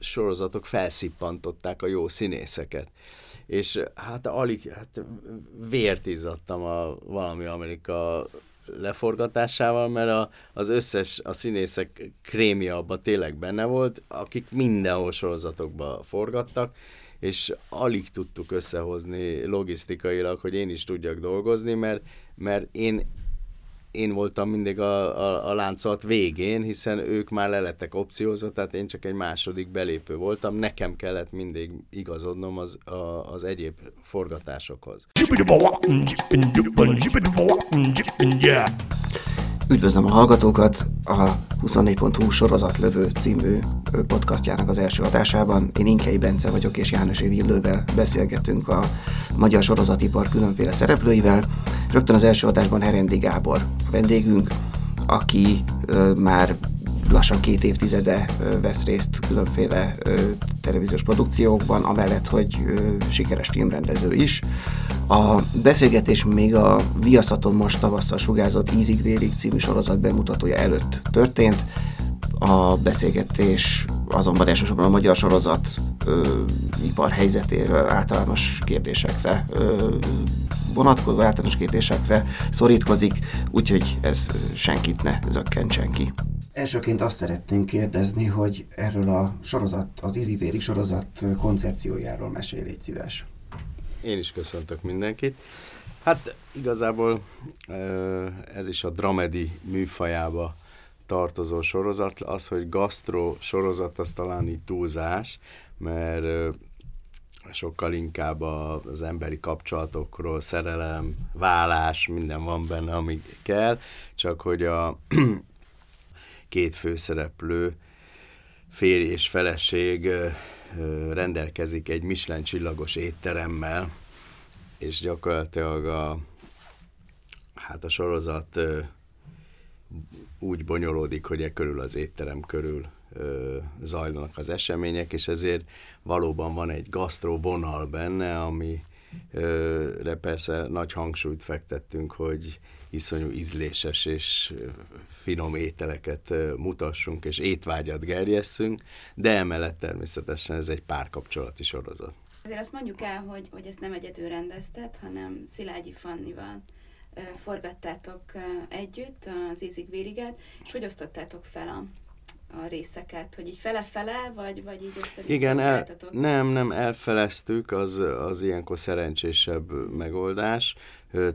sorozatok felszippantották a jó színészeket. És hát alig, hát vért izzadtam a valami Amerika leforgatásával, mert a, az összes, a színészek krémia abban tényleg benne volt, akik mindenhol sorozatokba forgattak, és alig tudtuk összehozni logisztikailag, hogy én is tudjak dolgozni, mert, mert én én voltam mindig a, a, a láncolat végén, hiszen ők már lelettek opciózva, tehát én csak egy második belépő voltam, nekem kellett mindig igazodnom az, a, az egyéb forgatásokhoz. Üdvözlöm a hallgatókat a 24.hu sorozatlövő című podcastjának az első adásában. Én Inkei Bence vagyok, és János Évillővel beszélgetünk a magyar sorozatipar különféle szereplőivel. Rögtön az első adásban Herendi Gábor vendégünk, aki már lassan két évtizede vesz részt különféle televíziós produkciókban, amellett, hogy sikeres filmrendező is. A beszélgetés még a Viaszaton most tavasszal sugárzott Ízig Vérig című sorozat bemutatója előtt történt. A beszélgetés azonban elsősorban a magyar sorozat ö, ipar helyzetéről, általános kérdésekre ö, vonatkozó általános kérdésekre szorítkozik, úgyhogy ez senkit ne zökkentsen ki. Elsőként azt szeretném kérdezni, hogy erről a sorozat, az Izivéri sorozat koncepciójáról mesélj, légy szíves. Én is köszöntök mindenkit. Hát igazából ez is a dramedi műfajába tartozó sorozat. Az, hogy gasztro sorozat, az talán így túlzás, mert sokkal inkább az emberi kapcsolatokról, szerelem, vállás, minden van benne, ami kell, csak hogy a két főszereplő, férj és feleség rendelkezik egy Michelin csillagos étteremmel, és gyakorlatilag a, hát a sorozat úgy bonyolódik, hogy e körül az étterem körül zajlanak az események, és ezért valóban van egy gasztró vonal benne, ami re persze nagy hangsúlyt fektettünk, hogy iszonyú ízléses és finom ételeket mutassunk, és étvágyat gerjesszünk, de emellett természetesen ez egy párkapcsolati sorozat. Azért azt mondjuk el, hogy, hogy ezt nem egyedül rendezted, hanem Szilágyi Fannival forgattátok együtt az Ízig Vériget, és hogy osztottátok fel a, a részeket, hogy így fele-fele, vagy, vagy így össze Igen, el, nem, nem, elfeleztük, az, az ilyenkor szerencsésebb megoldás.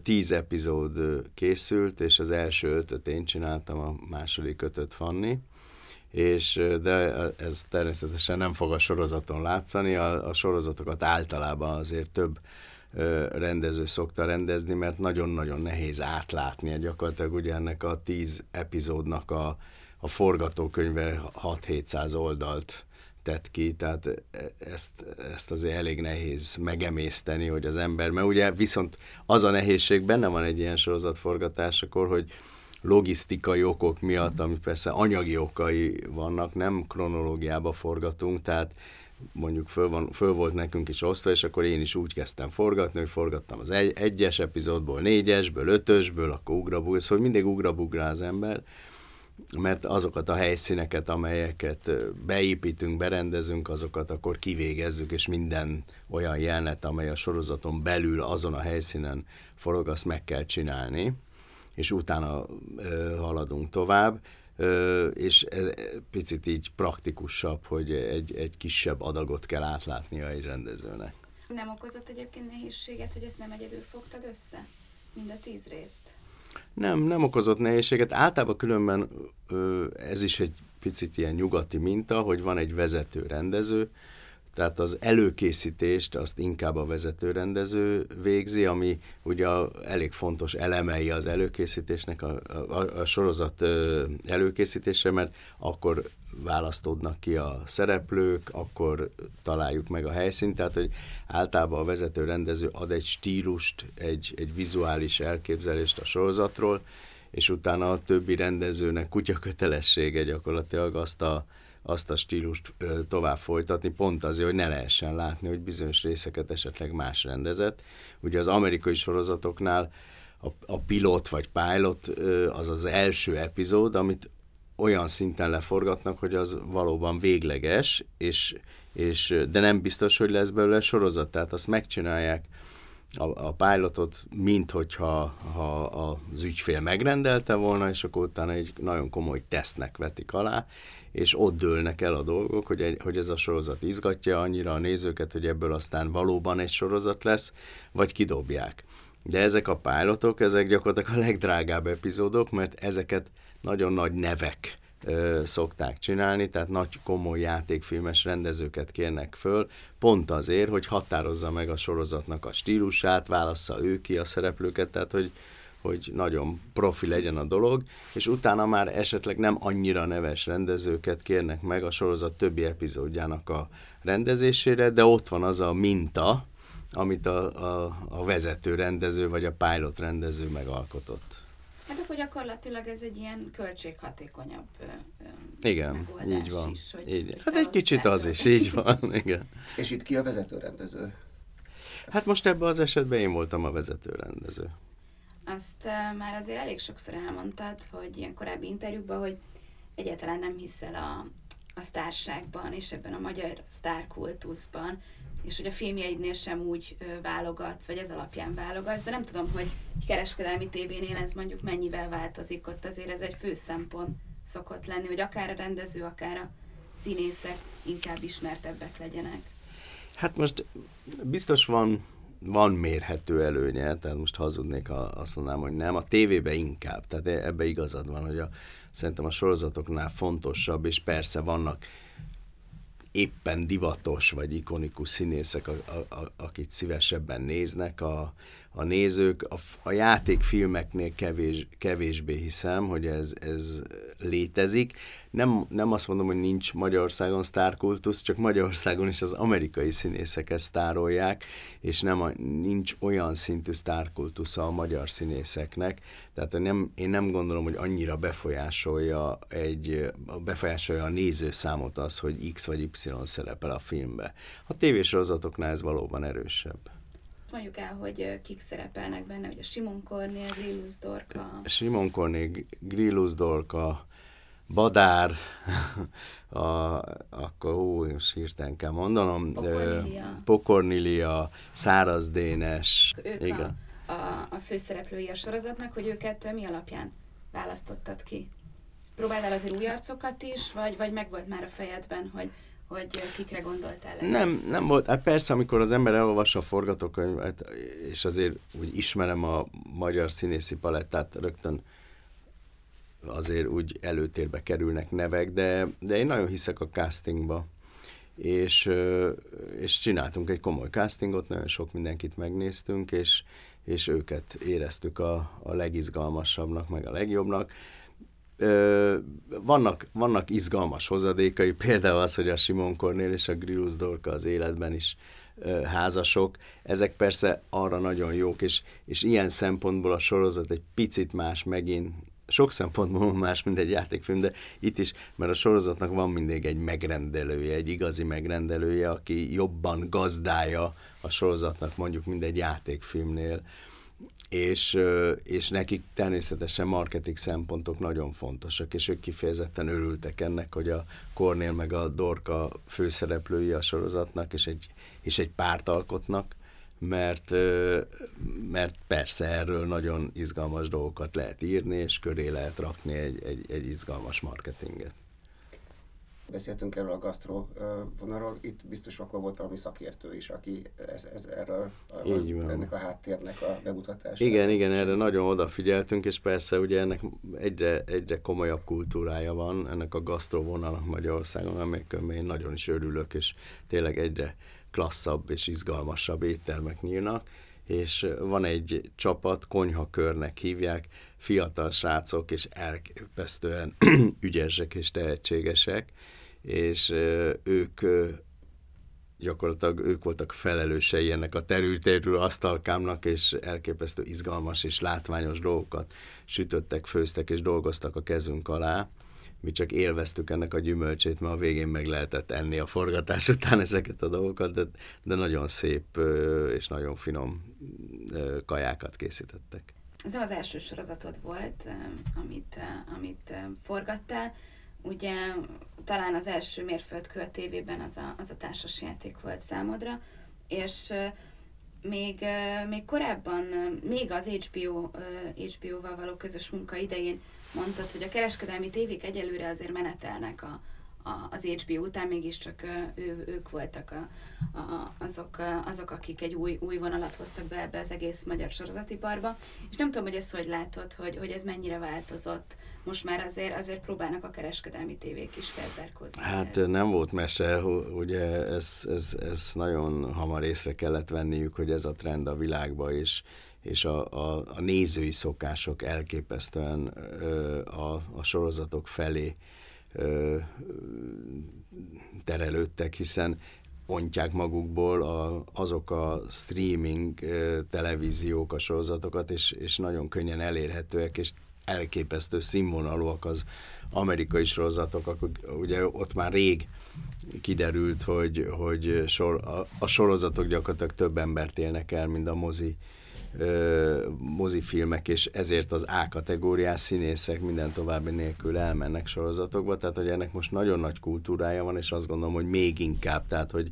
Tíz epizód készült, és az első ötöt én csináltam, a második ötöt Fanni. És de ez természetesen nem fog a sorozaton látszani, a, a sorozatokat általában azért több rendező szokta rendezni, mert nagyon-nagyon nehéz átlátni, gyakorlatilag ugye ennek a tíz epizódnak a, a forgatókönyve 6-700 oldalt tett ki, tehát ezt, ezt azért elég nehéz megemészteni, hogy az ember, mert ugye viszont az a nehézség benne van egy ilyen sorozatforgatásakor, hogy logisztikai okok miatt, ami persze anyagi okai vannak, nem kronológiába forgatunk, tehát mondjuk föl, van, föl volt nekünk is osztva, és akkor én is úgy kezdtem forgatni, hogy forgattam az egy, egyes epizódból, négyesből, ötösből, akkor ugrabug, szóval mindig ugrabugrá az ember, mert azokat a helyszíneket, amelyeket beépítünk, berendezünk, azokat akkor kivégezzük, és minden olyan jelenet, amely a sorozaton belül azon a helyszínen forog, azt meg kell csinálni, és utána ö, haladunk tovább, és ez picit így praktikusabb, hogy egy, egy kisebb adagot kell átlátnia egy rendezőnek. Nem okozott egyébként nehézséget, hogy ezt nem egyedül fogtad össze? Mind a tíz részt? Nem, nem okozott nehézséget. Általában különben ez is egy picit ilyen nyugati minta, hogy van egy vezető rendező, tehát az előkészítést azt inkább a vezetőrendező végzi, ami ugye elég fontos elemei az előkészítésnek, a, a, a sorozat előkészítése, mert akkor választódnak ki a szereplők, akkor találjuk meg a helyszínt, tehát hogy általában a vezetőrendező ad egy stílust, egy, egy vizuális elképzelést a sorozatról, és utána a többi rendezőnek kutya kötelessége gyakorlatilag azt a, azt a stílust tovább folytatni, pont azért, hogy ne lehessen látni, hogy bizonyos részeket esetleg más rendezett. Ugye az amerikai sorozatoknál a, a pilot vagy pilot az az első epizód, amit olyan szinten leforgatnak, hogy az valóban végleges, és, és, de nem biztos, hogy lesz belőle sorozat, tehát azt megcsinálják a, a pilotot, mint hogyha ha az ügyfél megrendelte volna, és akkor utána egy nagyon komoly tesznek vetik alá, és ott dőlnek el a dolgok, hogy, egy, hogy ez a sorozat izgatja annyira a nézőket, hogy ebből aztán valóban egy sorozat lesz, vagy kidobják. De ezek a pilotok, ezek gyakorlatilag a legdrágább epizódok, mert ezeket nagyon nagy nevek ö, szokták csinálni, tehát nagy komoly játékfilmes rendezőket kérnek föl, pont azért, hogy határozza meg a sorozatnak a stílusát, válassza ő ki a szereplőket, tehát hogy, hogy nagyon profi legyen a dolog, és utána már esetleg nem annyira neves rendezőket kérnek meg a sorozat többi epizódjának a rendezésére, de ott van az a minta, amit a, a, a vezető rendező vagy a pilot rendező megalkotott. Hát akkor gyakorlatilag ez egy ilyen költséghatékonyabb Igen, így van. Is, hogy így. Hát egy kicsit az is, így van, igen. És itt ki a vezető rendező? Hát most ebben az esetben én voltam a vezető rendező. Azt már azért elég sokszor elmondtad, hogy ilyen korábbi interjúkban, hogy egyáltalán nem hiszel a, a sztárságban, és ebben a magyar sztárkultuszban, és hogy a filmjeidnél sem úgy válogatsz, vagy ez alapján válogatsz, de nem tudom, hogy egy kereskedelmi tévénél ez mondjuk mennyivel változik, ott azért ez egy fő szempont szokott lenni, hogy akár a rendező, akár a színészek inkább ismertebbek legyenek. Hát most biztos van van mérhető előnye, tehát most hazudnék, ha azt mondanám, hogy nem. A tévébe inkább, tehát e- ebbe igazad van, hogy a, szerintem a sorozatoknál fontosabb, és persze vannak éppen divatos vagy ikonikus színészek, a, a, a, akit szívesebben néznek a, a nézők. A, a játékfilmeknél kevés, kevésbé hiszem, hogy ez, ez létezik. Nem, nem azt mondom, hogy nincs Magyarországon sztárkultusz, csak Magyarországon is az amerikai színészeket sztárolják, és nem a, nincs olyan szintű sztárkultusza a magyar színészeknek. Tehát nem, én nem gondolom, hogy annyira befolyásolja, egy, befolyásolja a nézőszámot az, hogy X vagy Y szerepel a filmbe. A tévésorozatoknál ez valóban erősebb mondjuk el, hogy kik szerepelnek benne, a Simon Kornél, Grillus Dorka. Simon Kornél, Grillus Dorka, Badár, a, akkor hú, most hirtelen kell mondanom, Pokornilia, Pokornilia Száraz Dénes. Ők igen. A, a, a főszereplői a sorozatnak, hogy őket mi alapján választottad ki? Próbáltál azért új arcokat is, vagy, vagy meg volt már a fejedben, hogy hogy kikre gondoltál Nem, nem volt. Hát persze, amikor az ember elolvassa a forgatókönyvet, és azért úgy ismerem a magyar színészi palettát, rögtön azért úgy előtérbe kerülnek nevek, de, de én nagyon hiszek a castingba. És, és csináltunk egy komoly castingot, nagyon sok mindenkit megnéztünk, és, és őket éreztük a, a legizgalmasabbnak, meg a legjobbnak vannak, vannak izgalmas hozadékai, például az, hogy a Simon Kornél és a Grillus Dorka az életben is ö, házasok. Ezek persze arra nagyon jók, és, és ilyen szempontból a sorozat egy picit más megint, sok szempontból más, mint egy játékfilm, de itt is, mert a sorozatnak van mindig egy megrendelője, egy igazi megrendelője, aki jobban gazdája a sorozatnak mondjuk, mint egy játékfilmnél és, és nekik természetesen marketing szempontok nagyon fontosak, és ők kifejezetten örültek ennek, hogy a Kornél meg a Dorka főszereplői a sorozatnak, és egy, és egy párt alkotnak, mert, mert persze erről nagyon izgalmas dolgokat lehet írni, és köré lehet rakni egy, egy, egy izgalmas marketinget beszéltünk erről a gasztró vonalról, itt biztos akkor volt valami szakértő is, aki ez, ez erről Így van. ennek a háttérnek a bemutatása. Igen, igen, erre nagyon odafigyeltünk, és persze ugye ennek egyre, egyre komolyabb kultúrája van, ennek a gasztró vonalnak Magyarországon, amelyekkel én nagyon is örülök, és tényleg egyre klasszabb és izgalmasabb éttermek nyílnak, és van egy csapat, konyhakörnek hívják, fiatal srácok, és elképesztően ügyesek és tehetségesek, és ők gyakorlatilag ők voltak felelősei ennek a terültérül asztalkámnak, és elképesztő izgalmas és látványos dolgokat sütöttek, főztek és dolgoztak a kezünk alá. Mi csak élveztük ennek a gyümölcsét, mert a végén meg lehetett enni a forgatás után ezeket a dolgokat, de, de nagyon szép és nagyon finom kajákat készítettek. ez nem az első sorozatod volt, amit, amit forgattál. Ugye talán az első mérföldkő a tévében az a, az a társasjáték volt számodra, és még, még korábban, még az HBO, HBO-val való közös munka idején mondtad, hogy a kereskedelmi tévék egyelőre azért menetelnek a, az HBO után mégiscsak ő, ők voltak a, a, azok, azok, akik egy új, új vonalat hoztak be ebbe az egész magyar sorozatiparba. És nem tudom, hogy ezt hogy látod, hogy, hogy ez mennyire változott. Most már azért, azért próbálnak a kereskedelmi tévék is felzárkózni. Hát ez. nem volt mese, ugye ez, ez, ez nagyon hamar észre kellett venniük, hogy ez a trend a világba is és a, a, a nézői szokások elképesztően a, a sorozatok felé terelődtek, hiszen ontják magukból a, azok a streaming televíziók, a sorozatokat, és, és nagyon könnyen elérhetőek, és elképesztő színvonalúak az amerikai sorozatok, ugye ott már rég kiderült, hogy, hogy sor, a, a sorozatok gyakorlatilag több embert élnek el, mint a mozi mozifilmek, és ezért az A kategóriás színészek minden további nélkül elmennek sorozatokba, tehát hogy ennek most nagyon nagy kultúrája van, és azt gondolom, hogy még inkább, tehát hogy,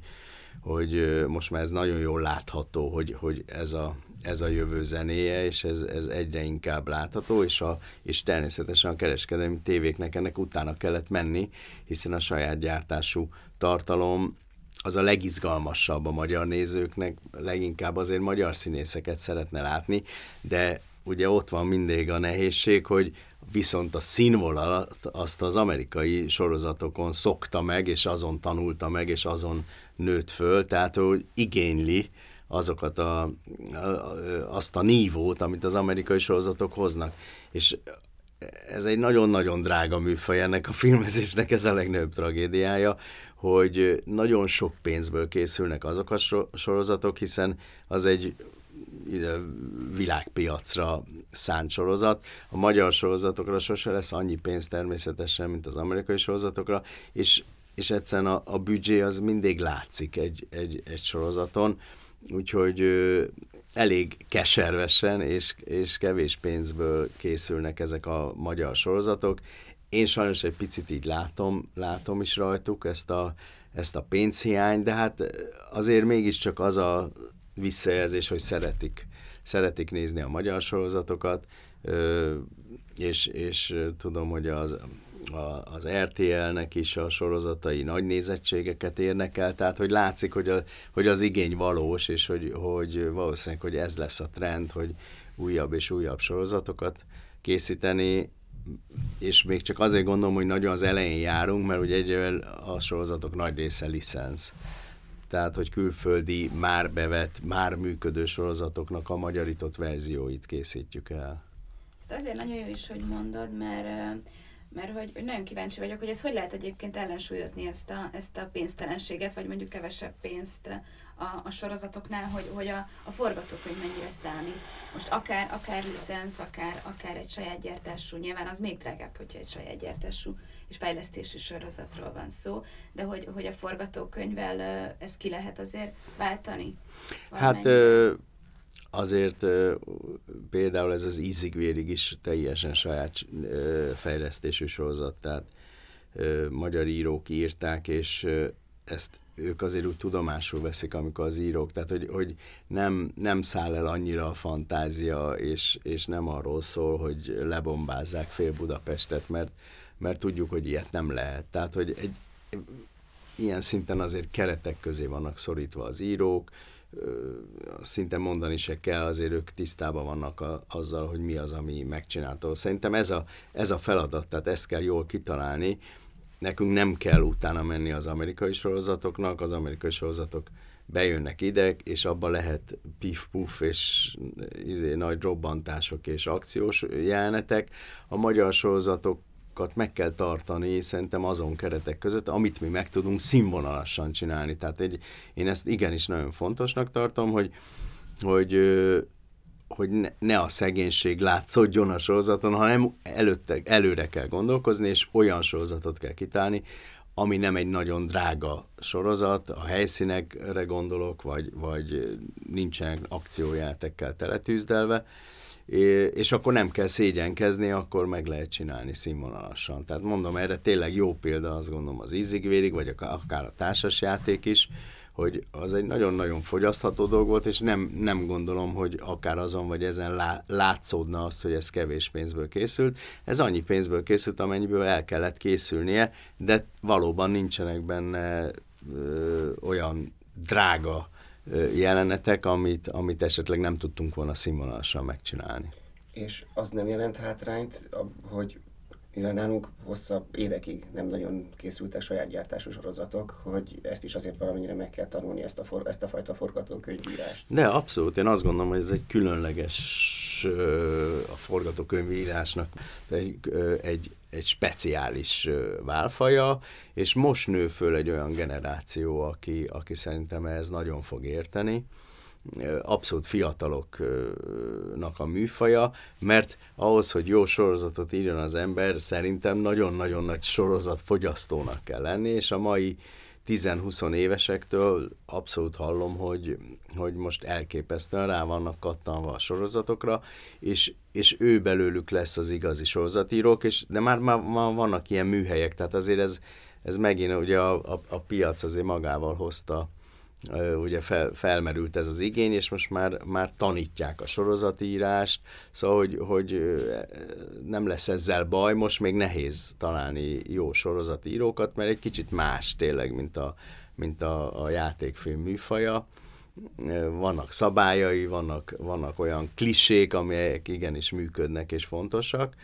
hogy most már ez nagyon jól látható, hogy, hogy ez, a, ez a jövő zenéje, és ez, ez egyre inkább látható, és, a, és természetesen a kereskedelmi tévéknek ennek utána kellett menni, hiszen a saját gyártású tartalom az a legizgalmasabb a magyar nézőknek, leginkább azért magyar színészeket szeretne látni, de ugye ott van mindig a nehézség, hogy viszont a színvonalat azt az amerikai sorozatokon szokta meg, és azon tanulta meg, és azon nőtt föl, tehát hogy igényli azokat a, azt a nívót, amit az amerikai sorozatok hoznak. És ez egy nagyon-nagyon drága műfaj ennek a filmezésnek, ez a legnagyobb tragédiája, hogy nagyon sok pénzből készülnek azok a sorozatok, hiszen az egy világpiacra szánt sorozat. A magyar sorozatokra sose lesz annyi pénz természetesen, mint az amerikai sorozatokra, és, és egyszerűen a, a büdzsé az mindig látszik egy, egy, egy sorozaton, úgyhogy ö, elég keservesen és, és kevés pénzből készülnek ezek a magyar sorozatok, én sajnos egy picit így látom, látom is rajtuk ezt a, ezt a pénzhiányt, de hát azért mégiscsak az a visszajelzés, hogy szeretik, szeretik nézni a magyar sorozatokat, és, és tudom, hogy az, a, az RTL-nek is a sorozatai nagy nézettségeket érnek el, tehát hogy látszik, hogy, a, hogy az igény valós, és hogy, hogy valószínűleg, hogy ez lesz a trend, hogy újabb és újabb sorozatokat készíteni, és még csak azért gondolom, hogy nagyon az elején járunk, mert ugye egyébként a sorozatok nagy része licensz. Tehát, hogy külföldi, már bevett, már működő sorozatoknak a magyarított verzióit készítjük el. Ez azért nagyon jó is, hogy mondod, mert mert hogy nagyon kíváncsi vagyok, hogy ez hogy lehet egyébként ellensúlyozni ezt a, ezt a pénztelenséget, vagy mondjuk kevesebb pénzt a, a sorozatoknál, hogy, hogy a, a forgatókönyv mennyire számít. Most akár, akár licenc, akár, akár egy saját gyártású, nyilván az még drágább, hogyha egy saját gyártású és fejlesztési sorozatról van szó, de hogy, hogy a forgatókönyvvel ezt ki lehet azért váltani? Hát azért például ez az ízig-vérig is teljesen saját fejlesztésű sorozat, tehát magyar írók írták, és ezt ők azért úgy tudomásul veszik, amikor az írók, tehát hogy, hogy nem, nem száll el annyira a fantázia, és, és nem arról szól, hogy lebombázzák fél Budapestet, mert, mert tudjuk, hogy ilyet nem lehet. Tehát, hogy egy, ilyen szinten azért keretek közé vannak szorítva az írók, szinte mondani se kell, azért ők tisztában vannak a, azzal, hogy mi az, ami megcsinálható. Szerintem ez a, ez a feladat, tehát ezt kell jól kitalálni, nekünk nem kell utána menni az amerikai sorozatoknak, az amerikai sorozatok bejönnek ide, és abba lehet pif-puf és izé, nagy robbantások és akciós jelenetek. A magyar sorozatokat meg kell tartani szerintem azon keretek között, amit mi meg tudunk színvonalassan csinálni. Tehát egy, én ezt igenis nagyon fontosnak tartom, hogy, hogy hogy ne, a szegénység látszódjon a sorozaton, hanem előtte, előre kell gondolkozni, és olyan sorozatot kell kitálni, ami nem egy nagyon drága sorozat, a helyszínekre gondolok, vagy, vagy nincsenek akciójátekkel teletűzdelve, és akkor nem kell szégyenkezni, akkor meg lehet csinálni színvonalasan. Tehát mondom, erre tényleg jó példa, azt gondolom az ízigvérig, vagy akár a társasjáték is, hogy az egy nagyon-nagyon fogyasztható dolog volt, és nem, nem gondolom, hogy akár azon vagy ezen lá, látszódna azt, hogy ez kevés pénzből készült. Ez annyi pénzből készült, amennyiből el kellett készülnie, de valóban nincsenek benne ö, olyan drága jelenetek, amit, amit esetleg nem tudtunk volna színvonalasan megcsinálni. És az nem jelent hátrányt, hogy mivel nálunk hosszabb évekig nem nagyon készültek saját gyártású sorozatok, hogy ezt is azért valamennyire meg kell tanulni, ezt a, for, ezt a fajta forgatókönyvírást. De abszolút, én azt gondolom, hogy ez egy különleges a forgatókönyvíírásnak egy, egy, egy speciális válfaja, és most nő föl egy olyan generáció, aki, aki szerintem ez nagyon fog érteni abszolút fiataloknak a műfaja, mert ahhoz, hogy jó sorozatot írjon az ember, szerintem nagyon-nagyon nagy sorozatfogyasztónak kell lenni, és a mai 10-20 évesektől abszolút hallom, hogy, hogy most elképesztően rá vannak kattanva a sorozatokra, és, és ő belőlük lesz az igazi sorozatírók, és, de már, már, már vannak ilyen műhelyek, tehát azért ez, ez megint ugye a, a, a piac azért magával hozta ugye fel, felmerült ez az igény, és most már, már tanítják a sorozatírást, szóval, hogy, hogy nem lesz ezzel baj, most még nehéz találni jó sorozatírókat, mert egy kicsit más tényleg, mint a, mint a, a játékfilm műfaja. Vannak szabályai, vannak, vannak olyan klisék, amelyek igenis működnek és fontosak,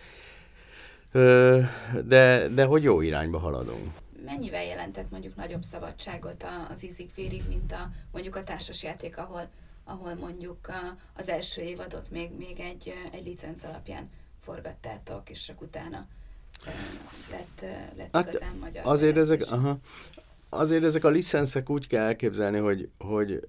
de, de hogy jó irányba haladunk mennyivel jelentett mondjuk nagyobb szabadságot az ízig vérig, mint a mondjuk a társasjáték, ahol, ahol mondjuk az első évadot még, még egy, egy licenc alapján forgattátok, és csak utána lett, lett hát igazán magyar. Azért ezek, aha, azért ezek a licenszek úgy kell elképzelni, hogy, hogy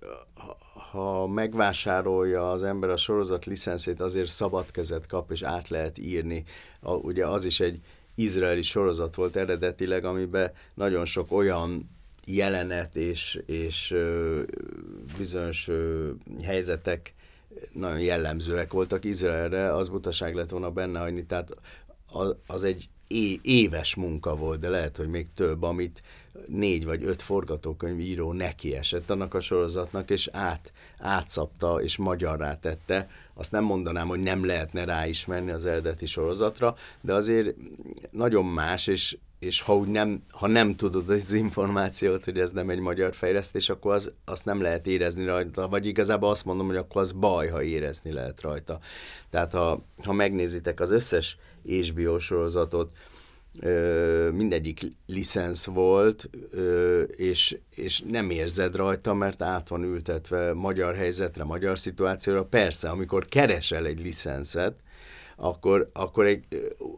ha megvásárolja az ember a sorozat licenszét, azért szabad kezet kap, és át lehet írni. A, ugye az is egy, izraeli sorozat volt eredetileg, amiben nagyon sok olyan jelenet és, és bizonyos helyzetek nagyon jellemzőek voltak Izraelre, az butaság lett volna benne hagyni, tehát az, egy éves munka volt, de lehet, hogy még több, amit négy vagy öt forgatókönyvíró neki esett annak a sorozatnak, és át, átszapta és magyarrá tette azt nem mondanám, hogy nem lehetne ráismerni az eredeti sorozatra, de azért nagyon más, és, és ha, úgy nem, ha nem tudod az információt, hogy ez nem egy magyar fejlesztés, akkor az, azt nem lehet érezni rajta, vagy igazából azt mondom, hogy akkor az baj, ha érezni lehet rajta. Tehát ha, ha megnézitek az összes HBO sorozatot, mindegyik licensz volt, és, és nem érzed rajta, mert át van ültetve magyar helyzetre, magyar szituációra. Persze, amikor keresel egy licenszet, akkor, akkor egy,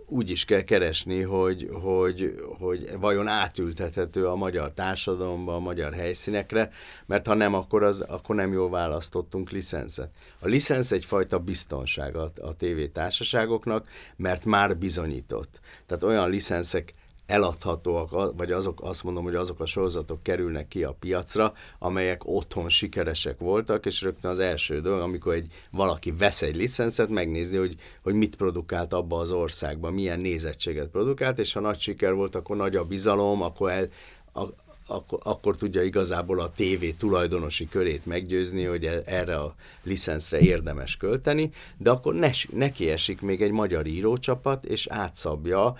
úgy is kell keresni, hogy, hogy, hogy vajon átültethető a magyar társadalomba, a magyar helyszínekre, mert ha nem, akkor, az, akkor nem jól választottunk licenszet. A licensz egyfajta biztonság a, a tévétársaságoknak, mert már bizonyított. Tehát olyan licenszek eladhatóak, vagy azok, azt mondom, hogy azok a sorozatok kerülnek ki a piacra, amelyek otthon sikeresek voltak, és rögtön az első dolog, amikor egy, valaki vesz egy licencet, megnézi, hogy, hogy mit produkált abba az országban, milyen nézettséget produkált, és ha nagy siker volt, akkor nagy a bizalom, akkor el, a, akkor, akkor tudja igazából a TV tulajdonosi körét meggyőzni, hogy e, erre a licenszre érdemes költeni, de akkor ne, neki esik még egy magyar írócsapat, és átszabja,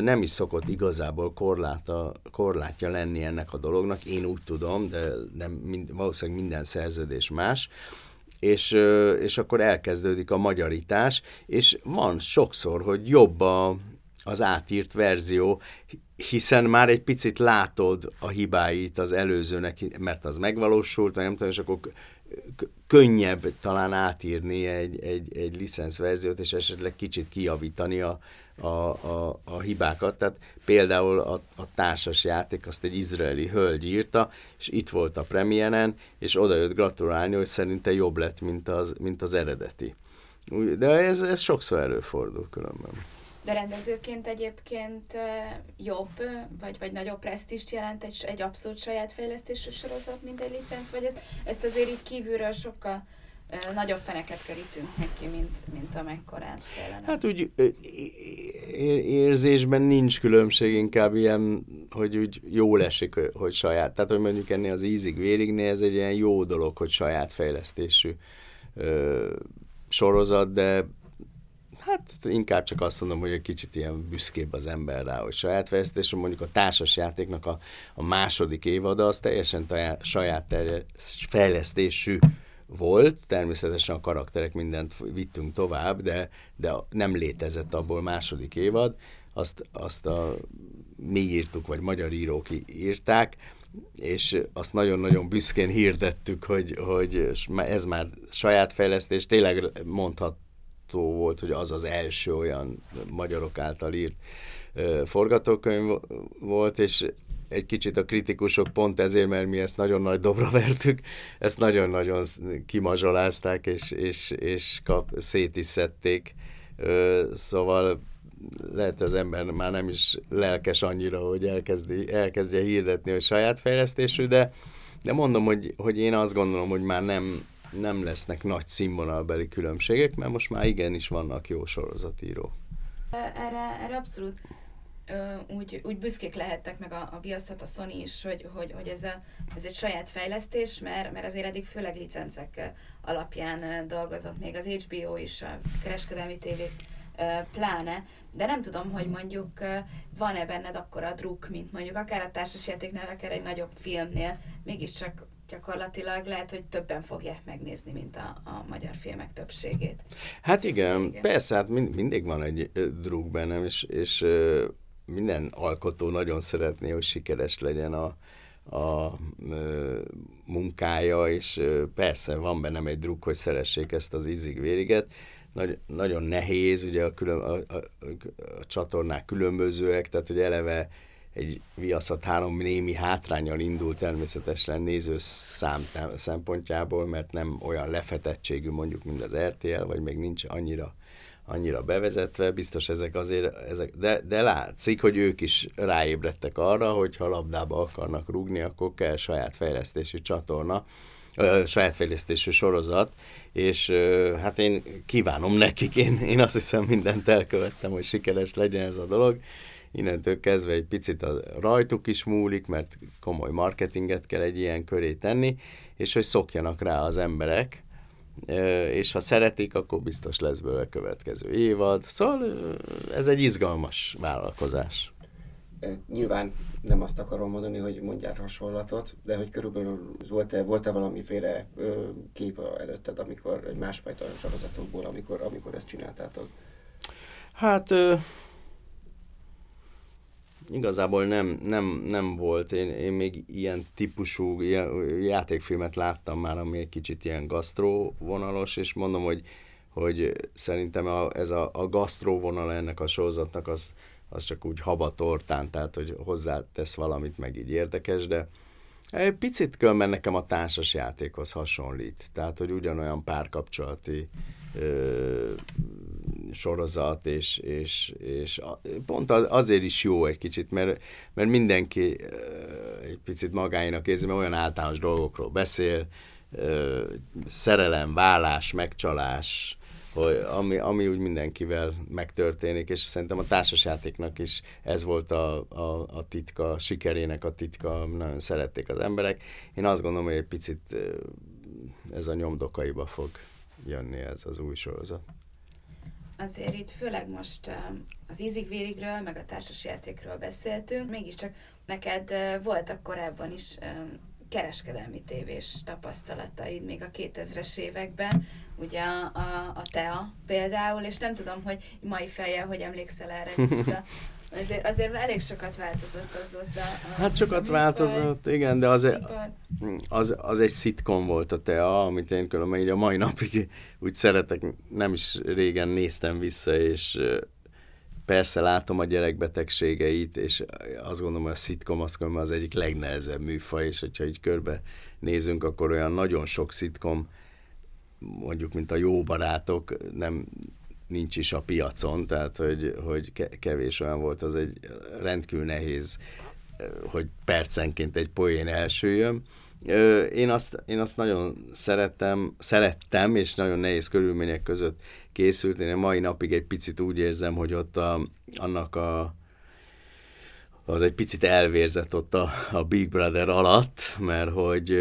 nem is szokott igazából korláta, korlátja lenni ennek a dolognak, én úgy tudom, de nem, mind, valószínűleg minden szerződés más, és, és akkor elkezdődik a magyarítás, és van sokszor, hogy jobb a, az átírt verzió, hiszen már egy picit látod a hibáit az előzőnek, mert az megvalósult, nem tudom, és akkor könnyebb talán átírni egy, egy, egy licenszverziót, és esetleg kicsit kijavítani a, a, a, a hibákat. Tehát például a, a társas játék, azt egy izraeli hölgy írta, és itt volt a premiéren, és oda jött gratulálni, hogy szerinte jobb lett, mint az, mint az eredeti. De ez, ez sokszor előfordul különben. De rendezőként egyébként jobb, vagy, vagy nagyobb presztist jelent egy, egy abszolút saját fejlesztésű sorozat, mint egy licenc, vagy ezt, ezt azért így kívülről sokkal nagyobb feneket kerítünk neki, mint, mint amekkorát kellene. Hát úgy érzésben nincs különbség, inkább ilyen, hogy úgy jól esik, hogy saját. Tehát, hogy mondjuk ennél az ízig vérignél ez egy ilyen jó dolog, hogy saját fejlesztésű sorozat, de Hát inkább csak azt mondom, hogy egy kicsit ilyen büszkébb az ember rá, hogy saját fejlesztés, mondjuk a társas játéknak a, a második évada az teljesen tajá, saját terje, fejlesztésű volt, természetesen a karakterek mindent vittünk tovább, de, de nem létezett abból második évad, azt, azt a, mi írtuk, vagy magyar írók írták, és azt nagyon-nagyon büszkén hirdettük, hogy, hogy ez már saját fejlesztés, tényleg mondhat, volt, hogy az az első olyan magyarok által írt forgatókönyv volt, és egy kicsit a kritikusok pont ezért, mert mi ezt nagyon nagy dobra vertük, ezt nagyon-nagyon kimazsolázták, és, és, és kap, szét is szedték. Szóval lehet, hogy az ember már nem is lelkes annyira, hogy elkezdi, elkezdje hirdetni, hogy saját fejlesztésű, de, de mondom, hogy, hogy én azt gondolom, hogy már nem, nem lesznek nagy színvonalbeli különbségek, mert most már igenis vannak jó sorozatíró. Erre, erre abszolút úgy, úgy büszkék lehettek meg a, a Viasztat, a Sony is, hogy, hogy, hogy ez, a, ez egy saját fejlesztés, mert, mert azért eddig főleg licencek alapján dolgozott, még az HBO is, a kereskedelmi tévék pláne, de nem tudom, hogy mondjuk van-e benned akkora druk, mint mondjuk akár a társasjátéknál, akár egy nagyobb filmnél, mégiscsak gyakorlatilag lehet, hogy többen fogják megnézni, mint a, a magyar filmek többségét. Hát igen, igen, persze, hát mind, mindig van egy druk bennem, és, és minden alkotó nagyon szeretné, hogy sikeres legyen a, a ö, munkája, és ö, persze van bennem egy druk, hogy szeressék ezt az ízig-vériget. Nagy, nagyon nehéz, ugye a, külön, a, a, a csatornák különbözőek, tehát hogy eleve egy viaszat három némi hátrányal indul természetesen néző szám szempontjából, mert nem olyan lefetettségű mondjuk, mint az RTL, vagy még nincs annyira annyira bevezetve, biztos ezek azért, ezek, de, de látszik, hogy ők is ráébredtek arra, hogy ha labdába akarnak rugni, akkor kell saját fejlesztési csatorna, saját fejlesztésű sorozat, és hát én kívánom nekik, én, én azt hiszem mindent elkövettem, hogy sikeres legyen ez a dolog, innentől kezdve egy picit a rajtuk is múlik, mert komoly marketinget kell egy ilyen köré tenni, és hogy szokjanak rá az emberek, és ha szeretik, akkor biztos lesz belőle következő évad. Szóval ez egy izgalmas vállalkozás. Nyilván nem azt akarom mondani, hogy mondjál hasonlatot, de hogy körülbelül volt-e, volt-e valamiféle kép előtted, amikor egy másfajta sorozatokból, amikor, amikor ezt csináltátok? Hát Igazából nem, nem, nem volt. Én, én még ilyen típusú ilyen játékfilmet láttam már, ami egy kicsit ilyen gasztró vonalos, és mondom, hogy, hogy szerintem a, ez a, a gasztró vonal ennek a sorozatnak az, az csak úgy habatortán, tehát hogy hozzátesz valamit, meg így érdekes, de egy picit különben nekem a társas játékhoz hasonlít. Tehát, hogy ugyanolyan párkapcsolati ö, sorozat, és, és, és pont azért is jó egy kicsit, mert, mert mindenki egy picit magáinak érzi, mert olyan általános dolgokról beszél, szerelem, vállás, megcsalás, hogy ami, ami úgy mindenkivel megtörténik, és szerintem a társasjátéknak is ez volt a, a, a titka, a sikerének a titka, nagyon szerették az emberek. Én azt gondolom, hogy egy picit ez a nyomdokaiba fog jönni ez az új sorozat azért itt főleg most az ízig-vérigről, meg a társasjátékről beszéltünk, mégiscsak neked voltak korábban is kereskedelmi tévés tapasztalataid még a 2000-es években, ugye a, a, a TEA például, és nem tudom, hogy mai fejjel, hogy emlékszel erre vissza. Azért, azért elég sokat változott azóta. A, hát sokat változott, igen, de az, az, az egy szitkom volt a TEA, amit én különben így a mai napig úgy szeretek, nem is régen néztem vissza, és persze látom a gyerekbetegségeit, és azt gondolom, hogy a szitkom az, az egyik legnehezebb műfaj, és hogyha így körbe nézünk, akkor olyan nagyon sok szitkom, mondjuk, mint a jó barátok, nem nincs is a piacon, tehát hogy, hogy kevés olyan volt, az egy rendkívül nehéz, hogy percenként egy poén elsőjön. Én azt, én azt nagyon szerettem, szerettem, és nagyon nehéz körülmények között készült. Én a mai napig egy picit úgy érzem, hogy ott a, annak a az egy picit elvérzett ott a, a Big Brother alatt, mert hogy,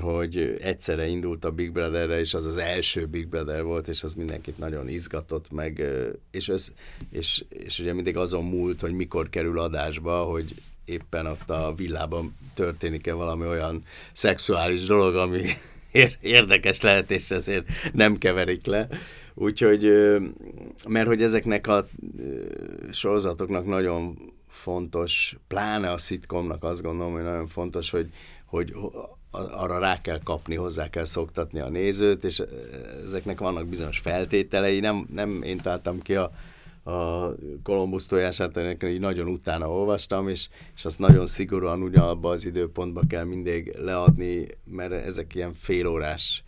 hogy egyszerre indult a Big Brotherre, és az az első Big Brother volt, és az mindenkit nagyon izgatott meg, és, ez, és, és ugye mindig azon múlt, hogy mikor kerül adásba, hogy éppen ott a villában történik-e valami olyan szexuális dolog, ami érdekes lehet, és ezért nem keverik le. Úgyhogy, mert hogy ezeknek a sorozatoknak nagyon fontos, pláne a szitkomnak azt gondolom, hogy nagyon fontos, hogy, hogy arra rá kell kapni, hozzá kell szoktatni a nézőt, és ezeknek vannak bizonyos feltételei. Nem, nem én találtam ki a, a Kolumbusz tojását, ennek így nagyon utána olvastam, és, és azt nagyon szigorúan ugyanabba az időpontba kell mindig leadni, mert ezek ilyen félórás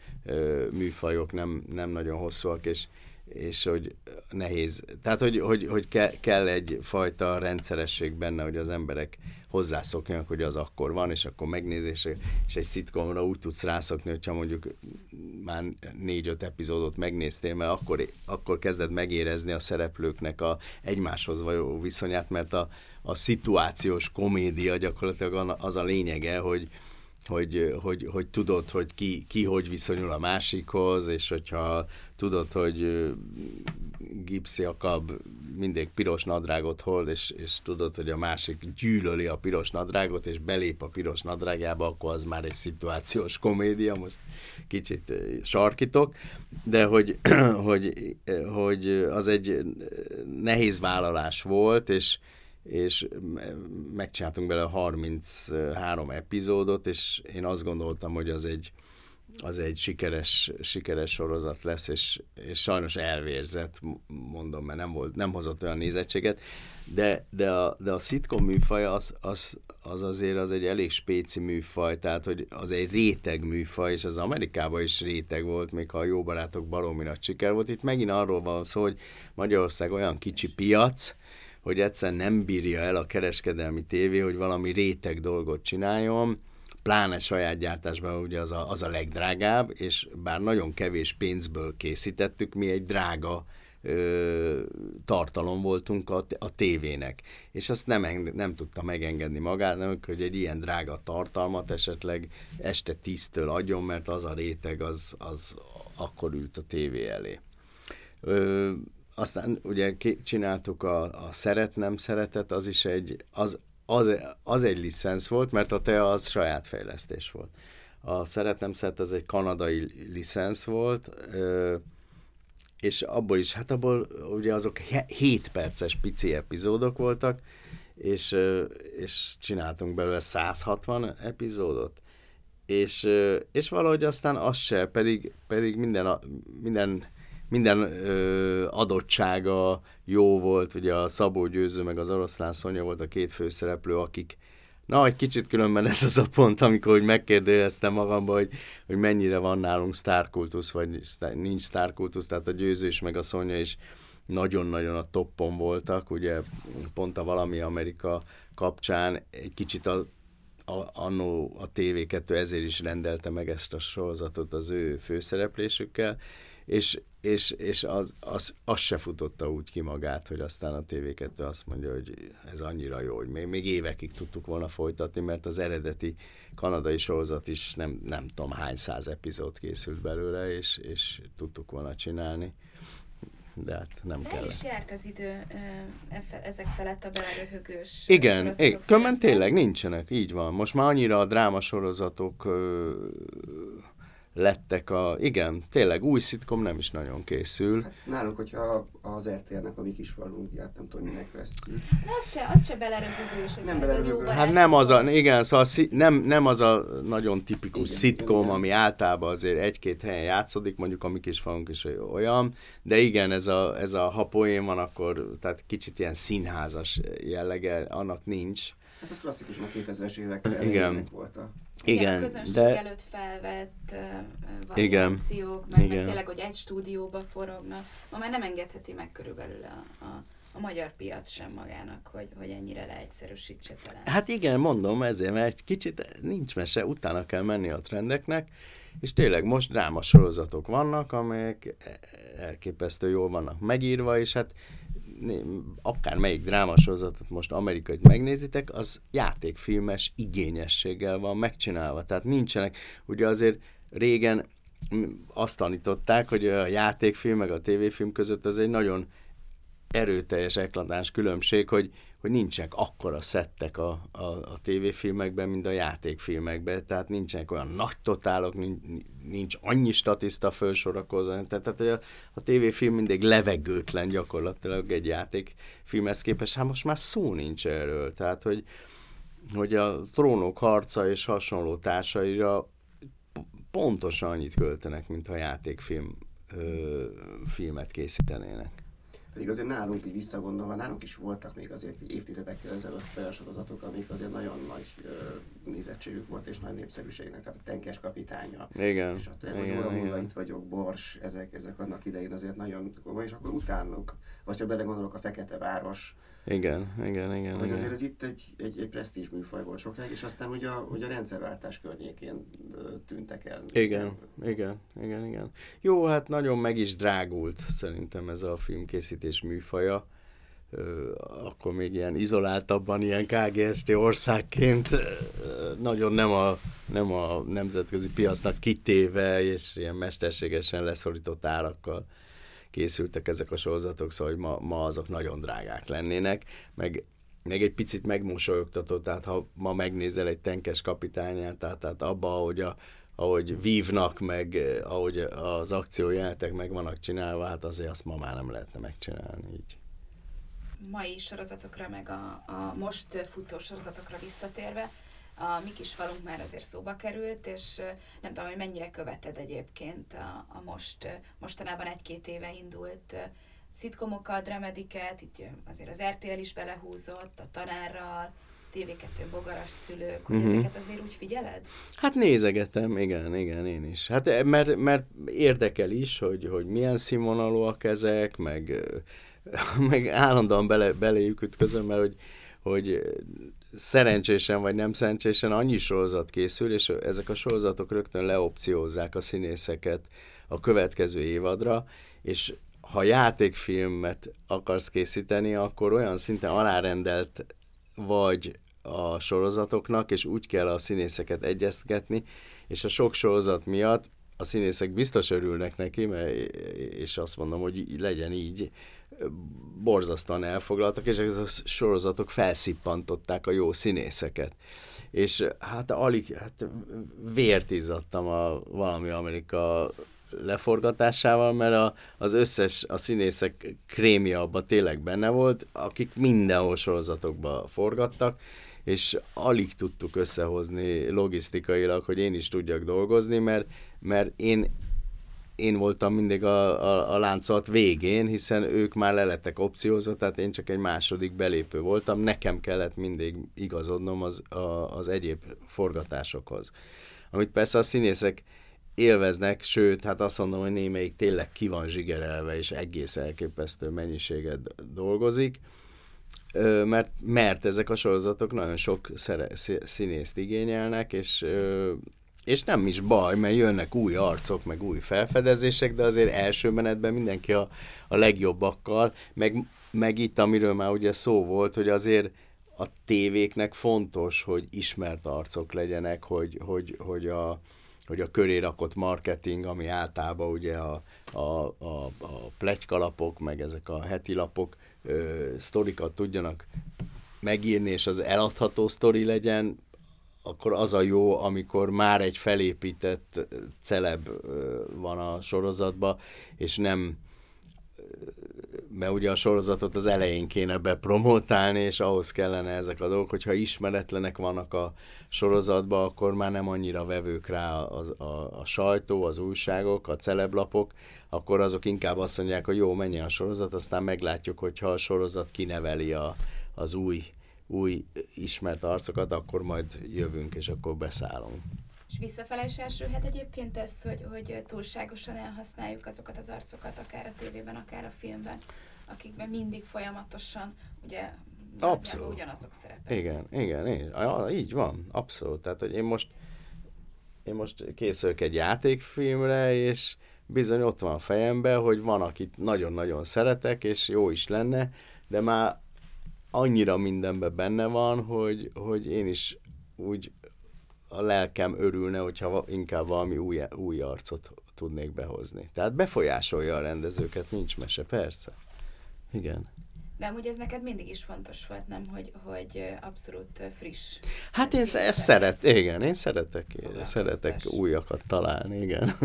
műfajok, nem, nem nagyon hosszúak, és, és hogy nehéz. Tehát, hogy, hogy, hogy ke, kell egyfajta rendszeresség benne, hogy az emberek hozzászokjanak, hogy az akkor van, és akkor megnézés, és egy szitkomra úgy tudsz rászokni, hogyha mondjuk már négy-öt epizódot megnéztél, mert akkor, akkor kezded megérezni a szereplőknek a egymáshoz való viszonyát, mert a, a szituációs komédia gyakorlatilag az a lényege, hogy, hogy, hogy, hogy tudod, hogy ki, ki hogy viszonyul a másikhoz, és hogyha tudod, hogy Gipsy akab mindig piros nadrágot hold, és, és tudod, hogy a másik gyűlöli a piros nadrágot, és belép a piros nadrágjába, akkor az már egy szituációs komédia, most kicsit sarkítok, de hogy, hogy, hogy az egy nehéz vállalás volt, és, és megcsináltunk bele 33 epizódot, és én azt gondoltam, hogy az egy, az egy sikeres, sikeres sorozat lesz, és, és sajnos elvérzett, mondom, mert nem, volt, nem hozott olyan nézettséget, de, de, a, de a szitkom műfaj az, az, az azért az egy elég spéci műfaj, tehát hogy az egy réteg műfaj, és az Amerikában is réteg volt, még ha a jó barátok baromi nagy siker volt. Itt megint arról van szó, hogy Magyarország olyan kicsi piac, hogy egyszer nem bírja el a kereskedelmi tévé, hogy valami réteg dolgot csináljon, pláne saját gyártásban ugye az a, az a legdrágább, és bár nagyon kevés pénzből készítettük, mi egy drága ö, tartalom voltunk a, a tévének. És azt nem, nem tudta megengedni magának, hogy egy ilyen drága tartalmat esetleg este tíztől adjon, mert az a réteg az, az akkor ült a tévé elé. Ö, aztán ugye csináltuk a, a szeret-nem szeretet, az is egy, az, az, az egy licensz volt, mert a te az saját fejlesztés volt. A Szeretnem Szeret az egy kanadai licensz volt, és abból is, hát abból ugye azok 7 perces pici epizódok voltak, és, és csináltunk belőle 160 epizódot, és, és valahogy aztán az se, pedig, pedig minden, minden minden ö, adottsága jó volt, ugye a Szabó Győző meg az Oroszlán Szonya volt a két főszereplő, akik Na, egy kicsit különben ez az a pont, amikor hogy megkérdeztem magamba, hogy, hogy mennyire van nálunk sztárkultusz, vagy nincs sztárkultusz, tehát a Győző is, meg a Szonya is nagyon-nagyon a toppon voltak, ugye pont a Valami Amerika kapcsán egy kicsit a, a, annó a TV2 ezért is rendelte meg ezt a sorozatot az ő főszereplésükkel, és, és, és az, az, az se futotta úgy ki magát, hogy aztán a TV2 azt mondja, hogy ez annyira jó, hogy még, még évekig tudtuk volna folytatni, mert az eredeti kanadai sorozat is nem, nem tudom hány száz epizód készült belőle, és, és tudtuk volna csinálni de hát nem kell. El is járt az idő e ezek felett a beleröhögős Igen, különben tényleg nincsenek, így van. Most már annyira a drámasorozatok lettek a... Igen, tényleg új szitkom nem is nagyon készül. Hát nálunk, hogyha az RTL-nek a mi kis falunját nem tudom, minek lesz. De az se, az se belerögős. Nem belerögős. Hát nem az a, igen, szóval szí, nem, nem az a nagyon tipikus igen, szitkom, igen. ami általában azért egy-két helyen játszódik, mondjuk a mi kis falunk is olyan, de igen, ez a, ez a ha poén van, akkor tehát kicsit ilyen színházas jellege, annak nincs. Hát ez klasszikus, a 2000-es évek igen. volt a Igen, Igen, a közönség de- előtt felvett uh, Igen. variációk, meg, meg Igen. tényleg, hogy egy stúdióba forognak. Ma már nem engedheti meg körülbelül a, a, a magyar piac sem magának, hogy, hogy ennyire leegyszerűsítse talán. Hát igen, mondom ezért, mert egy kicsit nincs mese, utána kell menni a trendeknek, és tényleg most dráma sorozatok vannak, amelyek elképesztő jól vannak megírva, és hát akár melyik drámasorozatot most amerikait megnézitek, az játékfilmes igényességgel van megcsinálva. Tehát nincsenek, ugye azért régen azt tanították, hogy a játékfilm meg a tévéfilm között ez egy nagyon erőteljes, eklatáns különbség, hogy, hogy nincsenek akkora szettek a, a, a tévéfilmekben, mint a játékfilmekben, tehát nincsenek olyan nagy totálok, nincs, nincs annyi statiszta felsorakozva, tehát, tehát a, a tévéfilm mindig levegőtlen gyakorlatilag egy játékfilmhez képest, hát most már szó nincs erről, tehát hogy, hogy a trónok harca és hasonló társaira pontosan annyit költenek, mint ha játékfilm ö, filmet készítenének. Pedig azért nálunk így visszagondolva, nálunk is voltak még azért évtizedekkel ezelőtt olyan sorozatok, amik azért nagyon nagy ö, nézettségük volt és nagy népszerűségnek, tehát a Tenkes kapitánya. Igen, És a igen. itt vagyok, Bors, ezek, ezek annak idején azért nagyon komoly, és akkor utánuk, vagy ha belegondolok a Fekete Város, Igen, igen, igen. hogy igen. azért ez itt egy, egy, egy presztízs műfaj volt sokáig, és aztán ugye a, ugye a rendszerváltás környékén tűntek el. Igen, igen, igen, igen. Jó, hát nagyon meg is drágult szerintem ez a filmkészítés műfaja. Akkor még ilyen izoláltabban, ilyen KGST országként nagyon nem a, nem a nemzetközi piacnak kitéve, és ilyen mesterségesen leszorított árakkal készültek ezek a sorozatok, szóval hogy ma, ma azok nagyon drágák lennének, meg meg egy picit megmosolyogtató, tehát ha ma megnézel egy tenkes kapitányát, tehát, tehát abba, ahogy, a, ahogy vívnak, meg eh, ahogy az akciójelenetek meg vannak csinálva, hát azért azt ma már nem lehetne megcsinálni így. mai sorozatokra, meg a, a most futó sorozatokra visszatérve, a mi kis falunk már azért szóba került, és nem tudom, hogy mennyire követed egyébként a, a most, mostanában egy-két éve indult szitkomokat, dramediket, itt ö, azért az RTL is belehúzott, a tanárral, TV2 bogaras szülők, hogy Mhm. ezeket azért úgy figyeled? Hát nézegetem, igen, igen, én is. Hát eh, mert, mert érdekel is, hogy, hogy milyen színvonalúak ezek, meg, meg állandóan bele, beléjük ütközöm, mert hogy, hogy szerencsésen vagy nem szerencsésen annyi sorozat készül, és ezek a sorozatok rögtön leopciózzák a színészeket a következő évadra, és ha játékfilmet akarsz készíteni, akkor olyan szinten alárendelt vagy a sorozatoknak, és úgy kell a színészeket egyeztetni, és a sok sorozat miatt a színészek biztos örülnek neki, mert, és azt mondom, hogy legyen így, borzasztóan elfoglaltak, és ezek a sorozatok felszippantották a jó színészeket. És hát alig, hát vért izzadtam a valami Amerika leforgatásával, mert a, az összes, a színészek krémia abban tényleg benne volt, akik mindenhol sorozatokba forgattak, és alig tudtuk összehozni logisztikailag, hogy én is tudjak dolgozni, mert, mert én, én voltam mindig a, a, a láncolat végén, hiszen ők már le lettek opciózva, tehát én csak egy második belépő voltam, nekem kellett mindig igazodnom az, a, az egyéb forgatásokhoz. Amit persze a színészek élveznek, sőt, hát azt mondom, hogy némelyik tényleg ki van zsigerelve, és egész elképesztő mennyiséget dolgozik, mert, mert ezek a sorozatok nagyon sok szere, szí- színészt igényelnek, és, és nem is baj, mert jönnek új arcok, meg új felfedezések, de azért első menetben mindenki a, a legjobbakkal, meg, meg itt, amiről már ugye szó volt, hogy azért a tévéknek fontos, hogy ismert arcok legyenek, hogy, hogy, hogy a, hogy a köré rakott marketing, ami általában ugye a, a, a, a plegykalapok, meg ezek a heti lapok ö, sztorikat tudjanak megírni, és az eladható sztori legyen, akkor az a jó, amikor már egy felépített celeb van a sorozatban, és nem mert ugye a sorozatot az elején kéne bepromotálni, és ahhoz kellene ezek a dolgok, hogyha ismeretlenek vannak a sorozatban, akkor már nem annyira vevők rá a, a, a sajtó, az újságok, a celeblapok, akkor azok inkább azt mondják, hogy jó, menjen a sorozat, aztán meglátjuk, hogyha a sorozat kineveli a, az új új ismert arcokat, akkor majd jövünk, és akkor beszállunk. És visszafele is elsülhet egyébként ez, hogy, hogy túlságosan elhasználjuk azokat az arcokat, akár a tévében, akár a filmben, akikben mindig folyamatosan, ugye, Abszolút. ugyanazok szerepelnek. Igen, igen, igen, ja, így van, abszolút. Tehát, hogy én most, én most készülök egy játékfilmre, és bizony ott van a fejemben, hogy van, akit nagyon-nagyon szeretek, és jó is lenne, de már annyira mindenben benne van, hogy, hogy én is úgy a lelkem örülne, hogyha inkább valami új, új arcot tudnék behozni. Tehát befolyásolja a rendezőket, nincs mese, persze. Igen. De amúgy ez neked mindig is fontos volt, nem? Hogy, hogy abszolút friss. Hát én ezt szeret, igen, én szeretek, szeretek újakat találni, igen.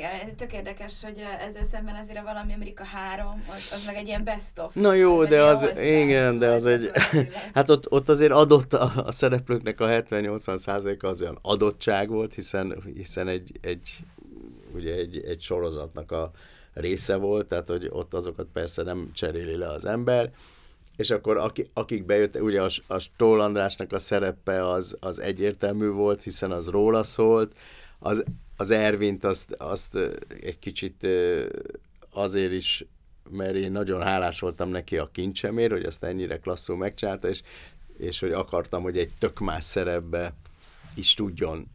Igen, tök érdekes, hogy ezzel szemben azért a valami Amerika 3, az, az meg egy ilyen best of. Na jó, de az, igen, de az egy, hát ott, ott azért adott a, a szereplőknek a 70-80 százaléka az olyan adottság volt, hiszen, hiszen egy, egy, ugye egy, egy sorozatnak a része volt, tehát hogy ott azokat persze nem cseréli le az ember, és akkor aki, akik bejöttek, ugye a, a Stól Andrásnak a szerepe az, az egyértelmű volt, hiszen az róla szólt, az az Ervint azt, azt egy kicsit azért is, mert én nagyon hálás voltam neki a kincsemért, hogy azt ennyire klasszul megcsinálta, és, és hogy akartam, hogy egy tök más szerepbe is tudjon,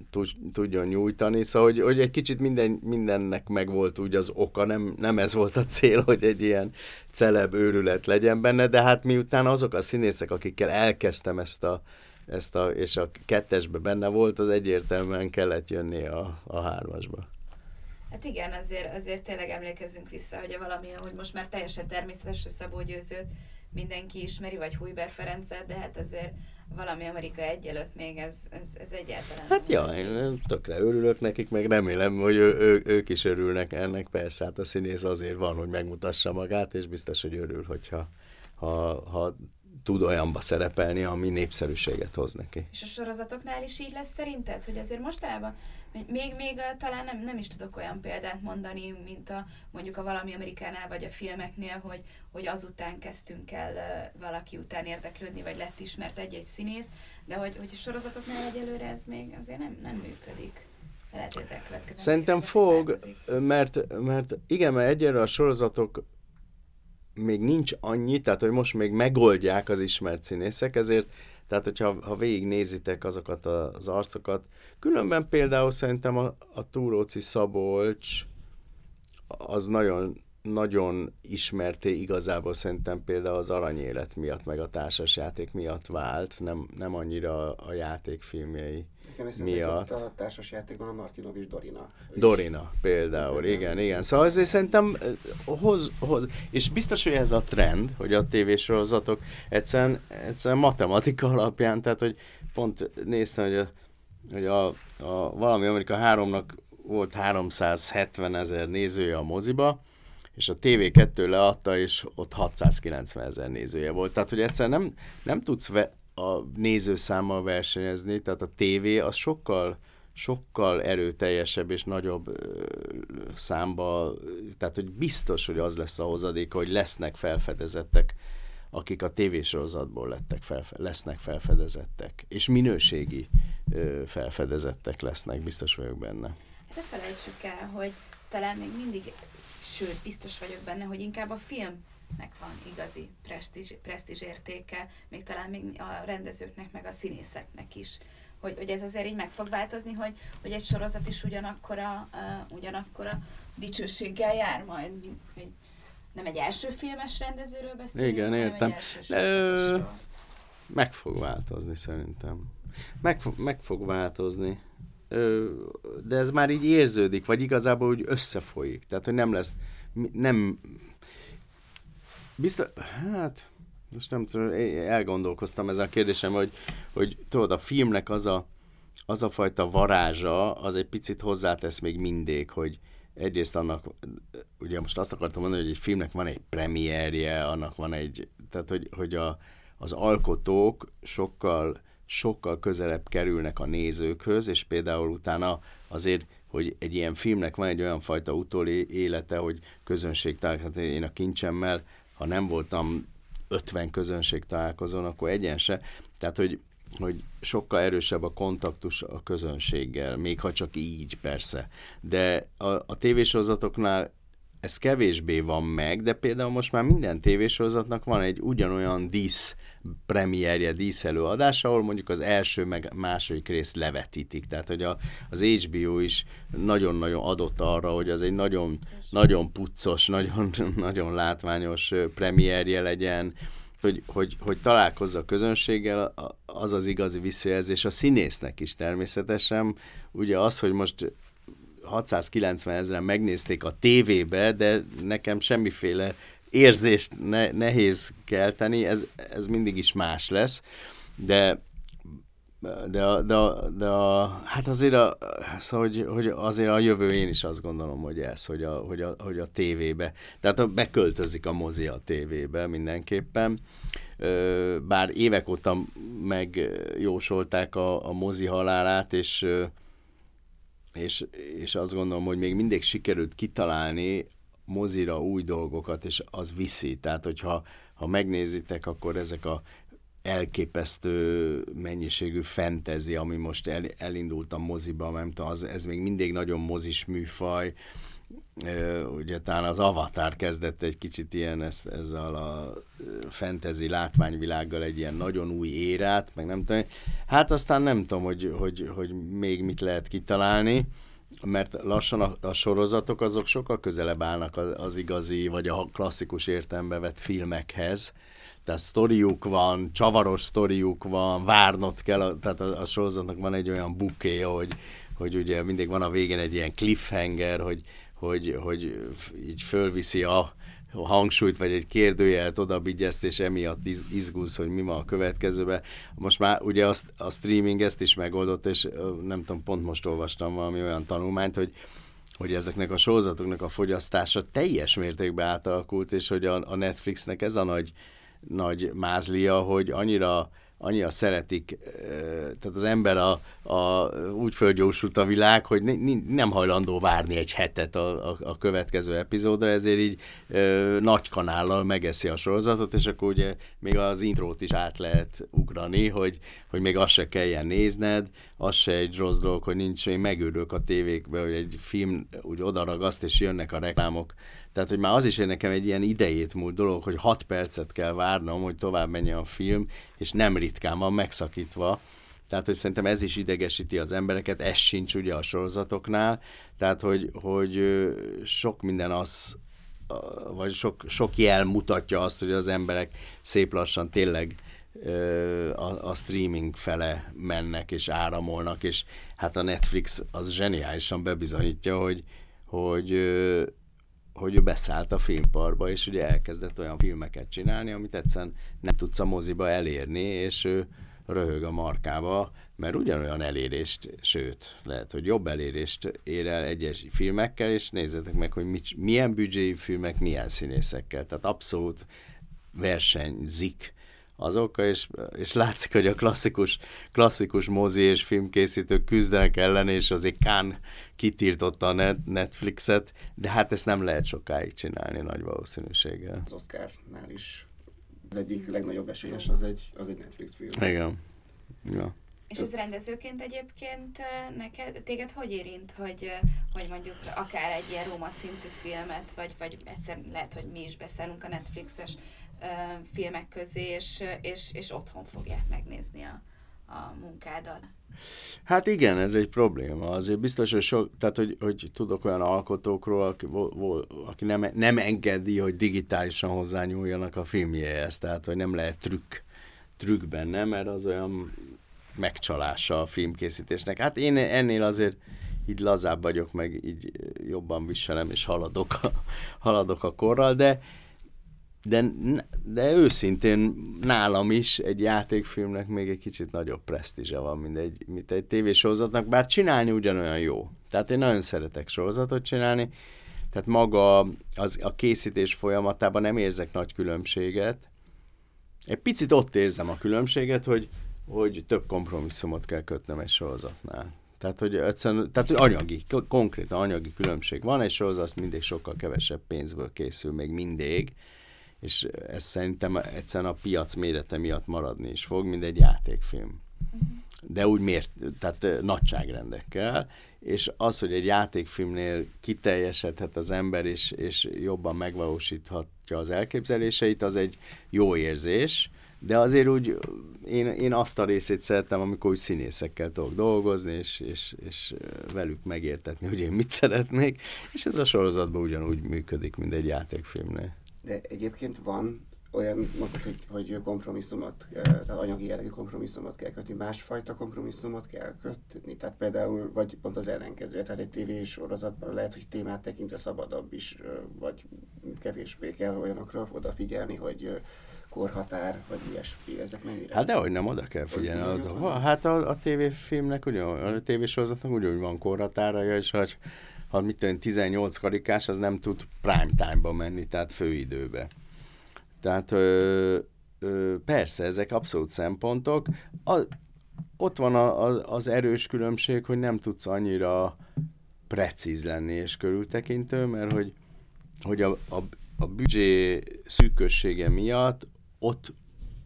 tudjon nyújtani, szóval hogy, hogy egy kicsit minden, mindennek megvolt úgy az oka, nem, nem ez volt a cél, hogy egy ilyen celeb őrület legyen benne, de hát miután azok a színészek, akikkel elkezdtem ezt a, ezt a, és a kettesbe benne volt, az egyértelműen kellett jönni a, a hármasba. Hát igen, azért, azért tényleg emlékezzünk vissza, hogy a valami, hogy most már teljesen természetes, hogy Szabó Győzőt mindenki ismeri, vagy Hújber Ferencet, de hát azért valami Amerika egy előtt még ez, ez, ez egyáltalán. Hát ja, én tökre örülök nekik, meg remélem, hogy ő, ő, ők is örülnek ennek. Persze, hát a színész azért van, hogy megmutassa magát, és biztos, hogy örül, hogyha ha, ha tud olyanba szerepelni, ami népszerűséget hoz neki. És a sorozatoknál is így lesz szerinted, hogy azért mostanában még, még talán nem, nem is tudok olyan példát mondani, mint a mondjuk a valami Amerikánál vagy a filmeknél, hogy, hogy azután kezdtünk el valaki után érdeklődni, vagy lett ismert egy-egy színész, de hogy, hogy a sorozatoknál egyelőre ez még azért nem, nem működik. Lehet, hogy Szerintem fog, mert, mert igen, mert egyelőre a sorozatok még nincs annyi, tehát hogy most még megoldják az ismert színészek, ezért tehát, hogyha ha végignézitek azokat az arcokat, különben például szerintem a, a Túróci Szabolcs az nagyon, nagyon ismerté igazából szerintem például az aranyélet miatt, meg a társasjáték miatt vált, nem, nem annyira a játékfilmjei miatt. a társasjátékban a Martinovics Dorina. Dorina például, igen, igen. igen. Szóval azért szerintem hoz, hoz, és biztos, hogy ez a trend, hogy a tévésorozatok egyszerűen, egyszerűen matematika alapján, tehát hogy pont néztem, hogy a, hogy a, a valami Amerika 3-nak volt 370 ezer nézője a moziba, és a TV2 leadta, és ott 690 ezer nézője volt. Tehát, hogy egyszerűen nem, nem tudsz ve- a nézőszámmal versenyezni, tehát a tévé az sokkal sokkal erőteljesebb és nagyobb számba, tehát hogy biztos, hogy az lesz a hozadék, hogy lesznek felfedezettek, akik a tévésorozatból lettek felfe- lesznek felfedezettek, és minőségi ö, felfedezettek lesznek, biztos vagyok benne. Ne felejtsük el, hogy talán még mindig, sőt, biztos vagyok benne, hogy inkább a film nek van igazi presztízs, presztízs értéke, még talán még a rendezőknek, meg a színészeknek is. Hogy, hogy ez azért így meg fog változni, hogy, hogy egy sorozat is ugyanakkora, uh, ugyanakkora dicsőséggel jár majd, mint, hogy nem egy első filmes rendezőről beszélünk, Igen, értem. Ö, meg fog változni szerintem. Meg, meg fog változni. Ö, de ez már így érződik, vagy igazából úgy összefolyik. Tehát, hogy nem lesz, nem, Biztos, hát, most nem tudom, elgondolkoztam ezen a kérdésem, hogy, hogy tudod, a filmnek az a, az a fajta varázsa, az egy picit hozzátesz még mindig, hogy egyrészt annak, ugye most azt akartam mondani, hogy egy filmnek van egy premierje, annak van egy, tehát hogy, hogy a, az alkotók sokkal, sokkal közelebb kerülnek a nézőkhöz, és például utána azért, hogy egy ilyen filmnek van egy olyan fajta utóli élete, hogy közönség, tehát én a kincsemmel ha nem voltam 50 közönség találkozón, akkor egyen se. Tehát, hogy, hogy sokkal erősebb a kontaktus a közönséggel, még ha csak így persze. De a, a tévésorozatoknál ez kevésbé van meg, de például most már minden tévésorozatnak van egy ugyanolyan dísz premierje, díszelőadás, ahol mondjuk az első meg második részt levetítik. Tehát, hogy a, az HBO is nagyon-nagyon adott arra, hogy az egy nagyon, nagyon puccos, nagyon, nagyon látványos premierje legyen, hogy, hogy, hogy találkozza a közönséggel, az az igazi visszajelzés a színésznek is természetesen. Ugye az, hogy most 690 ezeren megnézték a tévébe, de nekem semmiféle érzést ne, nehéz kelteni, ez, ez mindig is más lesz, de de, a, de, de hát azért, a, szóval, hogy, hogy azért a jövő én is azt gondolom, hogy ez, hogy a, hogy a, hogy a tévébe, tehát a, beköltözik a mozi a tévébe mindenképpen, bár évek óta megjósolták a, a mozi halálát, és és, és azt gondolom, hogy még mindig sikerült kitalálni mozira új dolgokat, és az viszi. Tehát, hogyha ha megnézitek, akkor ezek a elképesztő mennyiségű fentezi, ami most el, elindult a moziba, nem tudom, az, ez még mindig nagyon mozis műfaj, ugye talán az Avatar kezdett egy kicsit ilyen ez, ezzel a fantasy látványvilággal egy ilyen nagyon új érát, meg nem tudom. Hát aztán nem tudom, hogy, hogy, hogy még mit lehet kitalálni, mert lassan a, a sorozatok azok sokkal közelebb állnak az, az igazi, vagy a klasszikus értelembe vett filmekhez, tehát sztoriuk van, csavaros sztoriuk van, várnod kell, tehát a, a sorozatnak van egy olyan buké, hogy, hogy ugye mindig van a végén egy ilyen cliffhanger, hogy hogy, hogy így fölviszi a, hangsúlyt, vagy egy kérdőjelt oda bigyeszt, és emiatt iz, izgulsz, hogy mi ma a következőben. Most már ugye a, a streaming ezt is megoldott, és nem tudom, pont most olvastam valami olyan tanulmányt, hogy hogy ezeknek a sorozatoknak a fogyasztása teljes mértékben átalakult, és hogy a, a Netflixnek ez a nagy, nagy mázlia, hogy annyira annyira szeretik, tehát az ember a, a, úgy fölgyorsult a világ, hogy nem hajlandó várni egy hetet a, a, a következő epizódra, ezért így ö, nagy kanállal megeszi a sorozatot, és akkor ugye még az intrót is át lehet ugrani, hogy, hogy még azt se kelljen nézned, az se egy rossz dolog, hogy nincs, még megőrülök a tévékbe, hogy egy film úgy odaragaszt, és jönnek a reklámok, tehát, hogy már az is nekem egy ilyen idejét múlt dolog, hogy 6 percet kell várnom, hogy tovább menjen a film, és nem ritkán van megszakítva. Tehát, hogy szerintem ez is idegesíti az embereket, ez sincs ugye a sorozatoknál. Tehát, hogy, hogy sok minden az, vagy sok, sok jel mutatja azt, hogy az emberek szép lassan tényleg a, a streaming fele mennek és áramolnak, és hát a Netflix az zseniálisan bebizonyítja, hogy, hogy hogy ő beszállt a filmparba, és ugye elkezdett olyan filmeket csinálni, amit egyszerűen nem tudsz a moziba elérni, és ő röhög a markába, mert ugyanolyan elérést, sőt, lehet, hogy jobb elérést ér el egyes filmekkel, és nézzetek meg, hogy mit, milyen büdzséjű filmek, milyen színészekkel. Tehát abszolút versenyzik azokkal, és, és látszik, hogy a klasszikus, klasszikus mozi és filmkészítők küzdenek ellen, és azért Kán kitiltotta a net, Netflixet, de hát ezt nem lehet sokáig csinálni nagy valószínűséggel. Az Oscarnál is az egyik legnagyobb esélyes, az egy, az egy Netflix film. Igen. Ja. És ez rendezőként egyébként neked, téged hogy érint, hogy, hogy mondjuk akár egy ilyen Róma szintű filmet, vagy, vagy egyszer lehet, hogy mi is beszélünk a Netflixes filmek közé, és, és, és otthon fogják megnézni a, a munkádat. Hát igen, ez egy probléma. Azért biztos, hogy, sok, tehát, hogy, hogy tudok olyan alkotókról, aki, aki nem, nem engedi, hogy digitálisan hozzányúljanak a filmjéhez. Tehát, hogy nem lehet trükk, trükk benne, mert az olyan megcsalása a filmkészítésnek. Hát én ennél azért így lazább vagyok, meg így jobban viselem, és haladok a, haladok a korral, de de, de őszintén nálam is egy játékfilmnek még egy kicsit nagyobb presztízse van, mint egy, mint egy tévésorozatnak, bár csinálni ugyanolyan jó. Tehát én nagyon szeretek sorozatot csinálni, tehát maga az, a készítés folyamatában nem érzek nagy különbséget. Egy picit ott érzem a különbséget, hogy, hogy több kompromisszumot kell kötnöm egy sorozatnál. Tehát, hogy egyszerűen, tehát, anyagi, konkrétan anyagi különbség van, egy sorozat mindig sokkal kevesebb pénzből készül, még mindig, és ez szerintem egyszerűen a piac mérete miatt maradni is fog, mint egy játékfilm. De úgy miért, tehát nagyságrendekkel, és az, hogy egy játékfilmnél kiteljesedhet az ember, és, és jobban megvalósíthatja az elképzeléseit, az egy jó érzés, de azért úgy én, én azt a részét szerettem, amikor úgy színészekkel tudok dolgozni, és, és, és velük megértetni, hogy én mit szeretnék, és ez a sorozatban ugyanúgy működik, mint egy játékfilmnél. De egyébként van olyan, mondod, hogy, hogy kompromisszumot, tehát anyagi jellegű kompromisszumot kell kötni, másfajta kompromisszumot kell kötni, tehát például, vagy pont az ellenkező, tehát egy tévésorozatban lehet, hogy témát tekintve szabadabb is, vagy kevésbé kell olyanokra odafigyelni, hogy korhatár, vagy ilyesmi, ezek mennyire? Hát dehogy nem, oda kell figyelni. A, hát a, a tévéfilmnek, ugyan, a tévésorozatnak ugyanúgy van korhatára, és ha, ha mit tudom, 18 karikás, az nem tud prime time-ba menni, tehát főidőbe. Tehát ö, ö, persze, ezek abszolút szempontok. A, ott van a, a, az erős különbség, hogy nem tudsz annyira precíz lenni és körültekintő, mert hogy, hogy a, a, a büdzsé szűkössége miatt ott,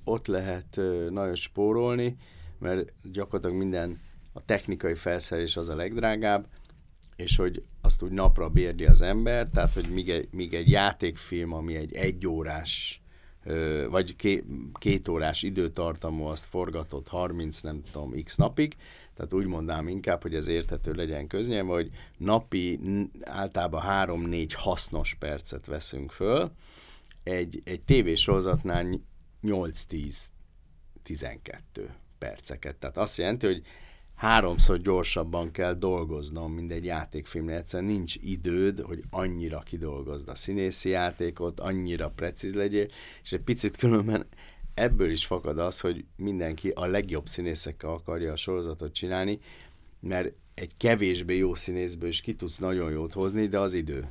ott lehet nagyon spórolni, mert gyakorlatilag minden, a technikai felszerelés az a legdrágább, és hogy azt úgy napra bérli az ember, tehát hogy míg egy, míg egy játékfilm, ami egy egyórás vagy ké, két órás időtartamú, azt forgatott 30, nem tudom, x napig, tehát úgy mondám inkább, hogy ez érthető legyen köznyelv, hogy napi általában 3-4 hasznos percet veszünk föl, egy, egy tévésorozatnál 8-10-12 perceket. Tehát azt jelenti, hogy háromszor gyorsabban kell dolgoznom, mint egy játékfilmnél. Egyszerűen nincs időd, hogy annyira kidolgozd a színészi játékot, annyira precíz legyél, és egy picit különben ebből is fakad az, hogy mindenki a legjobb színészekkel akarja a sorozatot csinálni, mert egy kevésbé jó színészből is ki tudsz nagyon jót hozni, de az idő.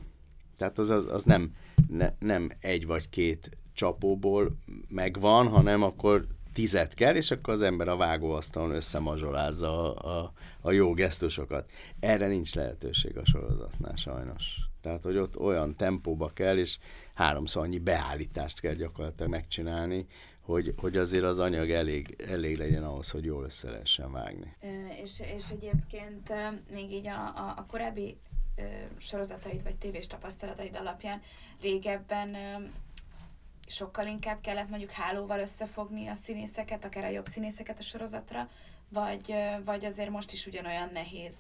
Tehát az, az, az nem, ne, nem egy vagy két csapóból megvan, hanem akkor tizet kell, és akkor az ember a vágóasztalon összemazsolázza a, a, a jó gesztusokat. Erre nincs lehetőség a sorozatnál sajnos. Tehát, hogy ott olyan tempóba kell, és háromszor annyi beállítást kell gyakorlatilag megcsinálni, hogy, hogy azért az anyag elég, elég legyen ahhoz, hogy jól össze lehessen vágni. És, és egyébként még így a, a, a korábbi sorozataid vagy tévés tapasztalataid alapján régebben sokkal inkább kellett mondjuk hálóval összefogni a színészeket, akár a jobb színészeket a sorozatra, vagy, vagy azért most is ugyanolyan nehéz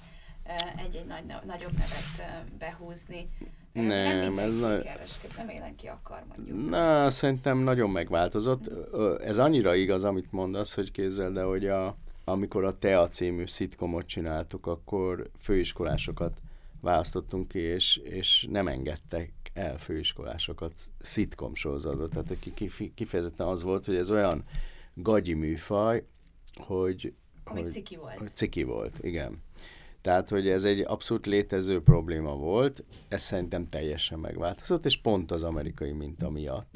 egy-egy nagy, nagyobb nevet behúzni. nem, nem ez nagy... nem mindenki akar mondjuk. Na, szerintem nagyon megváltozott. Ez annyira igaz, amit mondasz, hogy kézzel, de hogy a, amikor a TEA című szitkomot csináltuk, akkor főiskolásokat választottunk ki, és, és nem engedtek el főiskolásokat szitkom sorozatba. Tehát kifejezetten az volt, hogy ez olyan gagyi műfaj, hogy... Ami hogy, ciki volt. Hogy ciki volt, igen. Tehát, hogy ez egy abszolút létező probléma volt, ez szerintem teljesen megváltozott, és pont az amerikai minta miatt,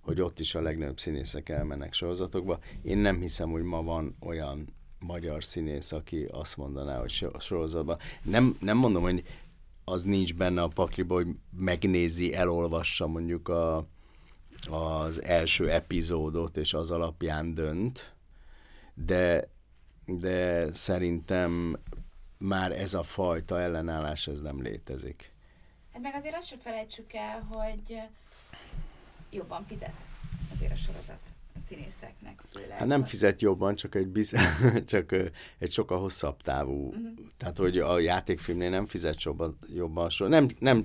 hogy ott is a legnagyobb színészek elmennek sorozatokba. Én nem hiszem, hogy ma van olyan magyar színész, aki azt mondaná, hogy sorozatban. Nem, nem mondom, hogy az nincs benne a pakliba, hogy megnézi, elolvassa mondjuk a, az első epizódot, és az alapján dönt, de, de szerintem már ez a fajta ellenállás, ez nem létezik. Hát meg azért azt sem felejtsük el, hogy jobban fizet azért a sorozat színészeknek főleg. Hát nem fizet jobban, csak egy, biz... csak egy sokkal hosszabb távú. Uh-huh. Tehát, hogy a játékfilmnél nem fizet jobban, jobban nem, nem,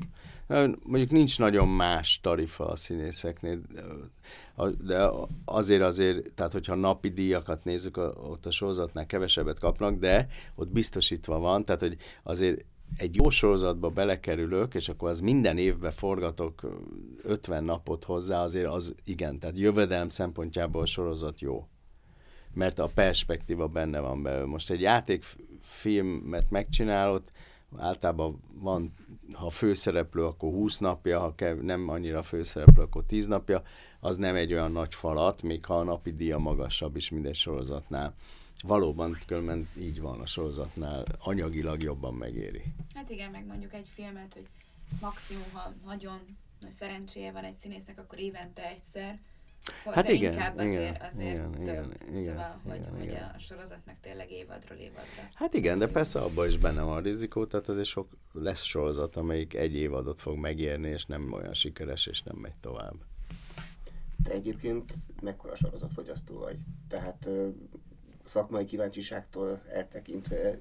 mondjuk nincs nagyon más tarifa a színészeknél, de azért azért, tehát hogyha napi díjakat nézzük, ott a sorozatnál kevesebbet kapnak, de ott biztosítva van, tehát hogy azért egy jó sorozatba belekerülök, és akkor az minden évben forgatok 50 napot hozzá, azért az igen, tehát jövedelem szempontjából a sorozat jó. Mert a perspektíva benne van belőle. Most egy játékfilmet megcsinálod, általában van, ha főszereplő, akkor 20 napja, ha nem annyira főszereplő, akkor 10 napja, az nem egy olyan nagy falat, még ha a napi díja magasabb is minden sorozatnál valóban különben így van a sorozatnál, anyagilag jobban megéri. Hát igen, meg mondjuk egy filmet, hogy maximum, ha nagyon nagy szerencséje van egy színésznek, akkor évente egyszer, Hát de igen, inkább igen, azért, azért igen, több. igen, igen, szóval, hogy, igen, hogy igen. a sorozatnak tényleg évadról évadra. Hát igen, de persze abban is benne van a rizikó, tehát azért sok lesz sorozat, amelyik egy évadot fog megérni, és nem olyan sikeres, és nem megy tovább. Te egyébként mekkora sorozatfogyasztó vagy? Tehát szakmai kíváncsiságtól eltekintve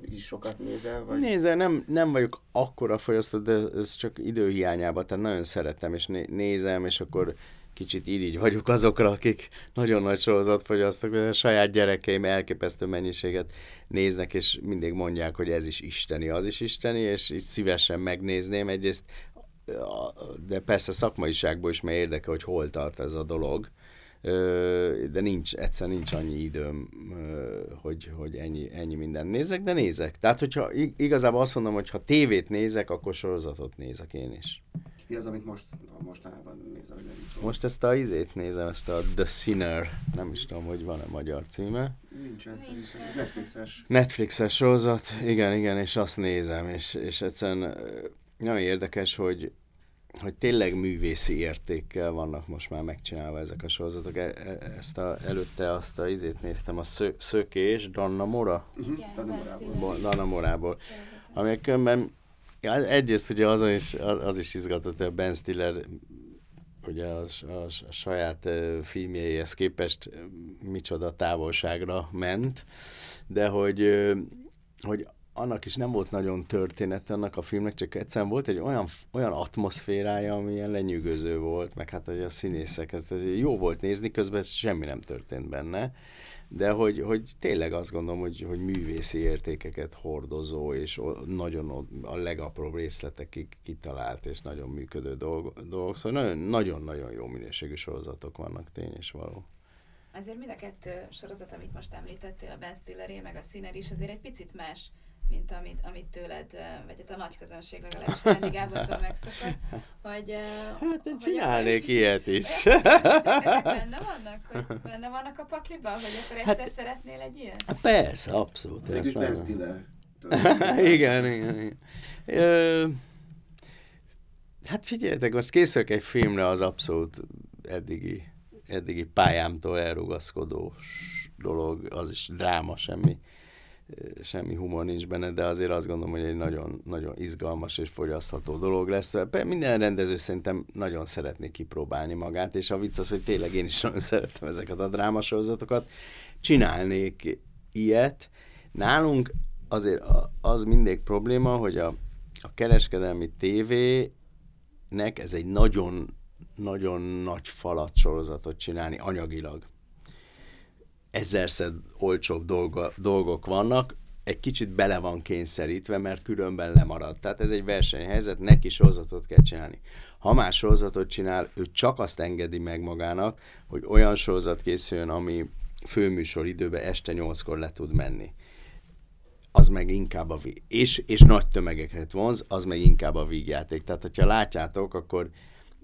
is sokat nézel? Vagy? Nézze, nem, nem vagyok akkora fogyasztó, de ez csak időhiányában, tehát nagyon szeretem, és né- nézem, és akkor kicsit irigy vagyok azokra, akik nagyon nagy sorozat fogyasztok, a saját gyerekeim elképesztő mennyiséget néznek, és mindig mondják, hogy ez is isteni, az is isteni, és így szívesen megnézném. Egyrészt, de persze szakmaiságból is mert érdekel, hogy hol tart ez a dolog, de nincs, egyszer nincs annyi időm, hogy, hogy ennyi, ennyi mindent nézek, de nézek. Tehát, hogyha igazából azt mondom, hogy ha tévét nézek, akkor sorozatot nézek én is. És mi az, amit most mostanában nézel? Most ezt a izét nézem, ezt a The Sinner, nem is tudom, hogy van-e magyar címe. Nincsen, szerintem ez Netflixes. Netflixes sorozat, igen, igen, és azt nézem, és, és egyszerűen nagyon érdekes, hogy hogy tényleg művészi értékkel vannak most már megcsinálva ezek a sorozatok. E- e- ezt a, előtte azt a izét néztem, a szö, Szökés, Danna Mora? Uh-huh. Danna Morából. Ami különben, ja, egyrészt ugye az is, az, az is izgatott, hogy a Ben Stiller ugye a, a, a saját filmjeihez képest micsoda távolságra ment, de hogy, hogy annak is nem volt nagyon története annak a filmnek, csak egyszerűen volt egy olyan, olyan atmoszférája, ami ilyen lenyűgöző volt, meg hát a színészek, ez, ez jó volt nézni, közben semmi nem történt benne, de hogy, hogy tényleg azt gondolom, hogy, hogy művészi értékeket hordozó, és nagyon a legapróbb részletekig kitalált, és nagyon működő dolgok. szóval nagyon-nagyon jó minőségű sorozatok vannak, tény és való. Azért mind a kettő sorozat, amit most említettél, a Ben Stilleré, meg a Színer is, azért egy picit más mint amit, amit tőled, vagy hát a nagy közönség legalábbis Rendi Gábortól megszokott, hogy... Hát én csinálnék hogy ilyet is. Ezek benne vannak? Hogy benne vannak a pakliban, hogy akkor egyszer hát, szeretnél egy ilyet? Persze, abszolút. Mégis Ben Stiller. igen, igen, igen. Ö, hát figyeljetek, most készülök egy filmre az abszolút eddigi, eddigi pályámtól elrugaszkodó dolog, az is dráma, semmi semmi humor nincs benne, de azért azt gondolom, hogy egy nagyon, nagyon izgalmas és fogyasztható dolog lesz. Minden rendező szerintem nagyon szeretné kipróbálni magát, és a vicc az, hogy tényleg én is nagyon szeretem ezeket a drámasorozatokat. Csinálnék ilyet. Nálunk azért az mindig probléma, hogy a, a kereskedelmi tévének ez egy nagyon, nagyon nagy falat sorozatot csinálni anyagilag ezerszer olcsóbb dolga, dolgok vannak, egy kicsit bele van kényszerítve, mert különben lemarad. Tehát ez egy versenyhelyzet, neki sorozatot kell csinálni. Ha más sorozatot csinál, ő csak azt engedi meg magának, hogy olyan sorozat készüljön, ami főműsor időben este nyolckor le tud menni. Az meg inkább a víg. És, és nagy tömegeket vonz, az meg inkább a vígjáték. Tehát, hogyha látjátok, akkor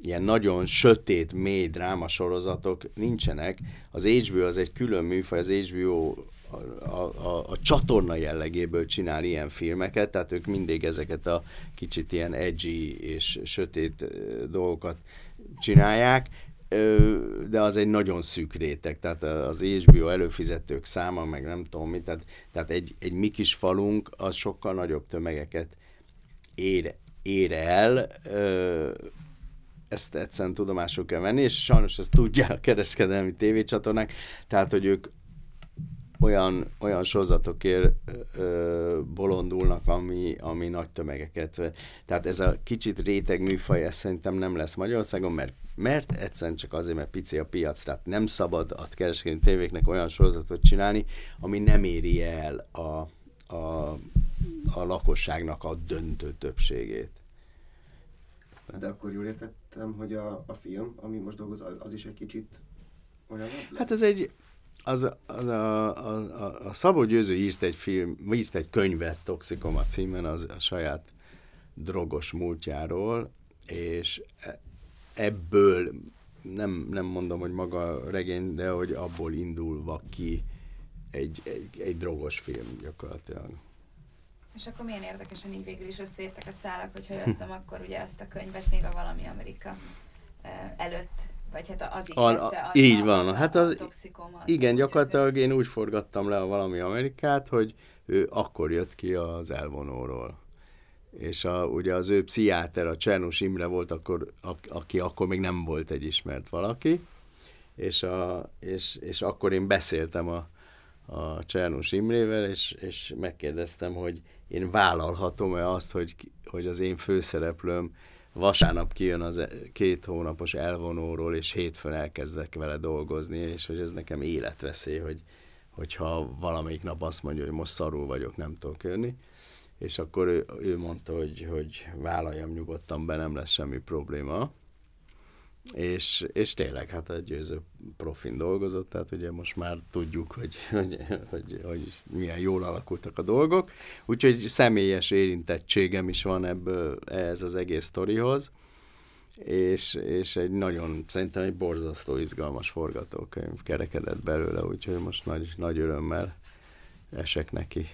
ilyen nagyon sötét, mély drámasorozatok nincsenek. Az HBO az egy külön műfaj, az HBO a, a, a, a csatorna jellegéből csinál ilyen filmeket, tehát ők mindig ezeket a kicsit ilyen edgy és sötét dolgokat csinálják, de az egy nagyon szűk réteg, tehát az HBO előfizetők száma, meg nem tudom mit, tehát, tehát egy, egy mi kis falunk az sokkal nagyobb tömegeket ér, ér el, ezt egyszerűen tudomásul kell venni, és sajnos ezt tudja a kereskedelmi tévécsatornák, tehát, hogy ők olyan, olyan sorozatokért ö, bolondulnak, ami, ami nagy tömegeket. Tehát ez a kicsit réteg műfaj, ez szerintem nem lesz Magyarországon, mert, mert egyszerűen csak azért, mert pici a piac, tehát nem szabad a kereskedelmi tévéknek olyan sorozatot csinálni, ami nem éri el a, a, a lakosságnak a döntő többségét. De akkor jól értettem, hogy a, a film, ami most dolgoz, az, az is egy kicsit olyan Hát ez egy, az, az a, a, a, a Szabó Győző írt egy film, írt egy könyvet Toxikoma címen az a saját drogos múltjáról, és e, ebből nem, nem mondom, hogy maga a regény, de hogy abból indulva ki egy, egy, egy drogos film gyakorlatilag. És akkor milyen érdekesen így végül is összeértek a szálak, hogyha jöttem, akkor ugye azt a könyvet még a Valami Amerika előtt vagy hát az a, a, így a, van. Az hát az, az igen, gyakorlatilag én úgy forgattam le a valami Amerikát, hogy ő akkor jött ki az elvonóról. És a, ugye az ő pszichiáter, a Csernus Imre volt, akkor, a, aki akkor még nem volt egy ismert valaki, és, a, és, és akkor én beszéltem a, a Csernus Imrével, és, és megkérdeztem, hogy én vállalhatom-e azt, hogy, hogy az én főszereplőm vasárnap kijön az e- két hónapos elvonóról, és hétfőn elkezdek vele dolgozni, és hogy ez nekem életveszély, hogy, hogyha valamelyik nap azt mondja, hogy most szarul vagyok, nem tudok jönni. És akkor ő, ő mondta, hogy, hogy vállaljam nyugodtan be, nem lesz semmi probléma és, és tényleg hát egy győző profin dolgozott, tehát ugye most már tudjuk, hogy, hogy, hogy, hogy milyen jól alakultak a dolgok, úgyhogy személyes érintettségem is van ebből ez az egész sztorihoz, és, és egy nagyon, szerintem egy borzasztó izgalmas forgatókönyv kerekedett belőle, úgyhogy most nagy, nagy örömmel esek neki,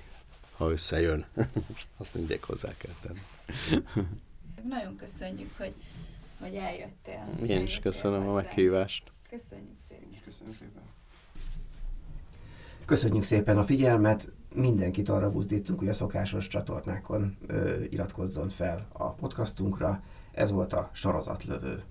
ha összejön. Azt mindig hozzá kell tenni. Nagyon köszönjük, hogy hogy eljöttél. Én is köszönöm hozzá. a meghívást. Köszönjük szépen. Köszönöm szépen. Köszönjük szépen a figyelmet, mindenkit arra buzdítunk, hogy a szokásos csatornákon ö, iratkozzon fel a podcastunkra. Ez volt a Sorozatlövő.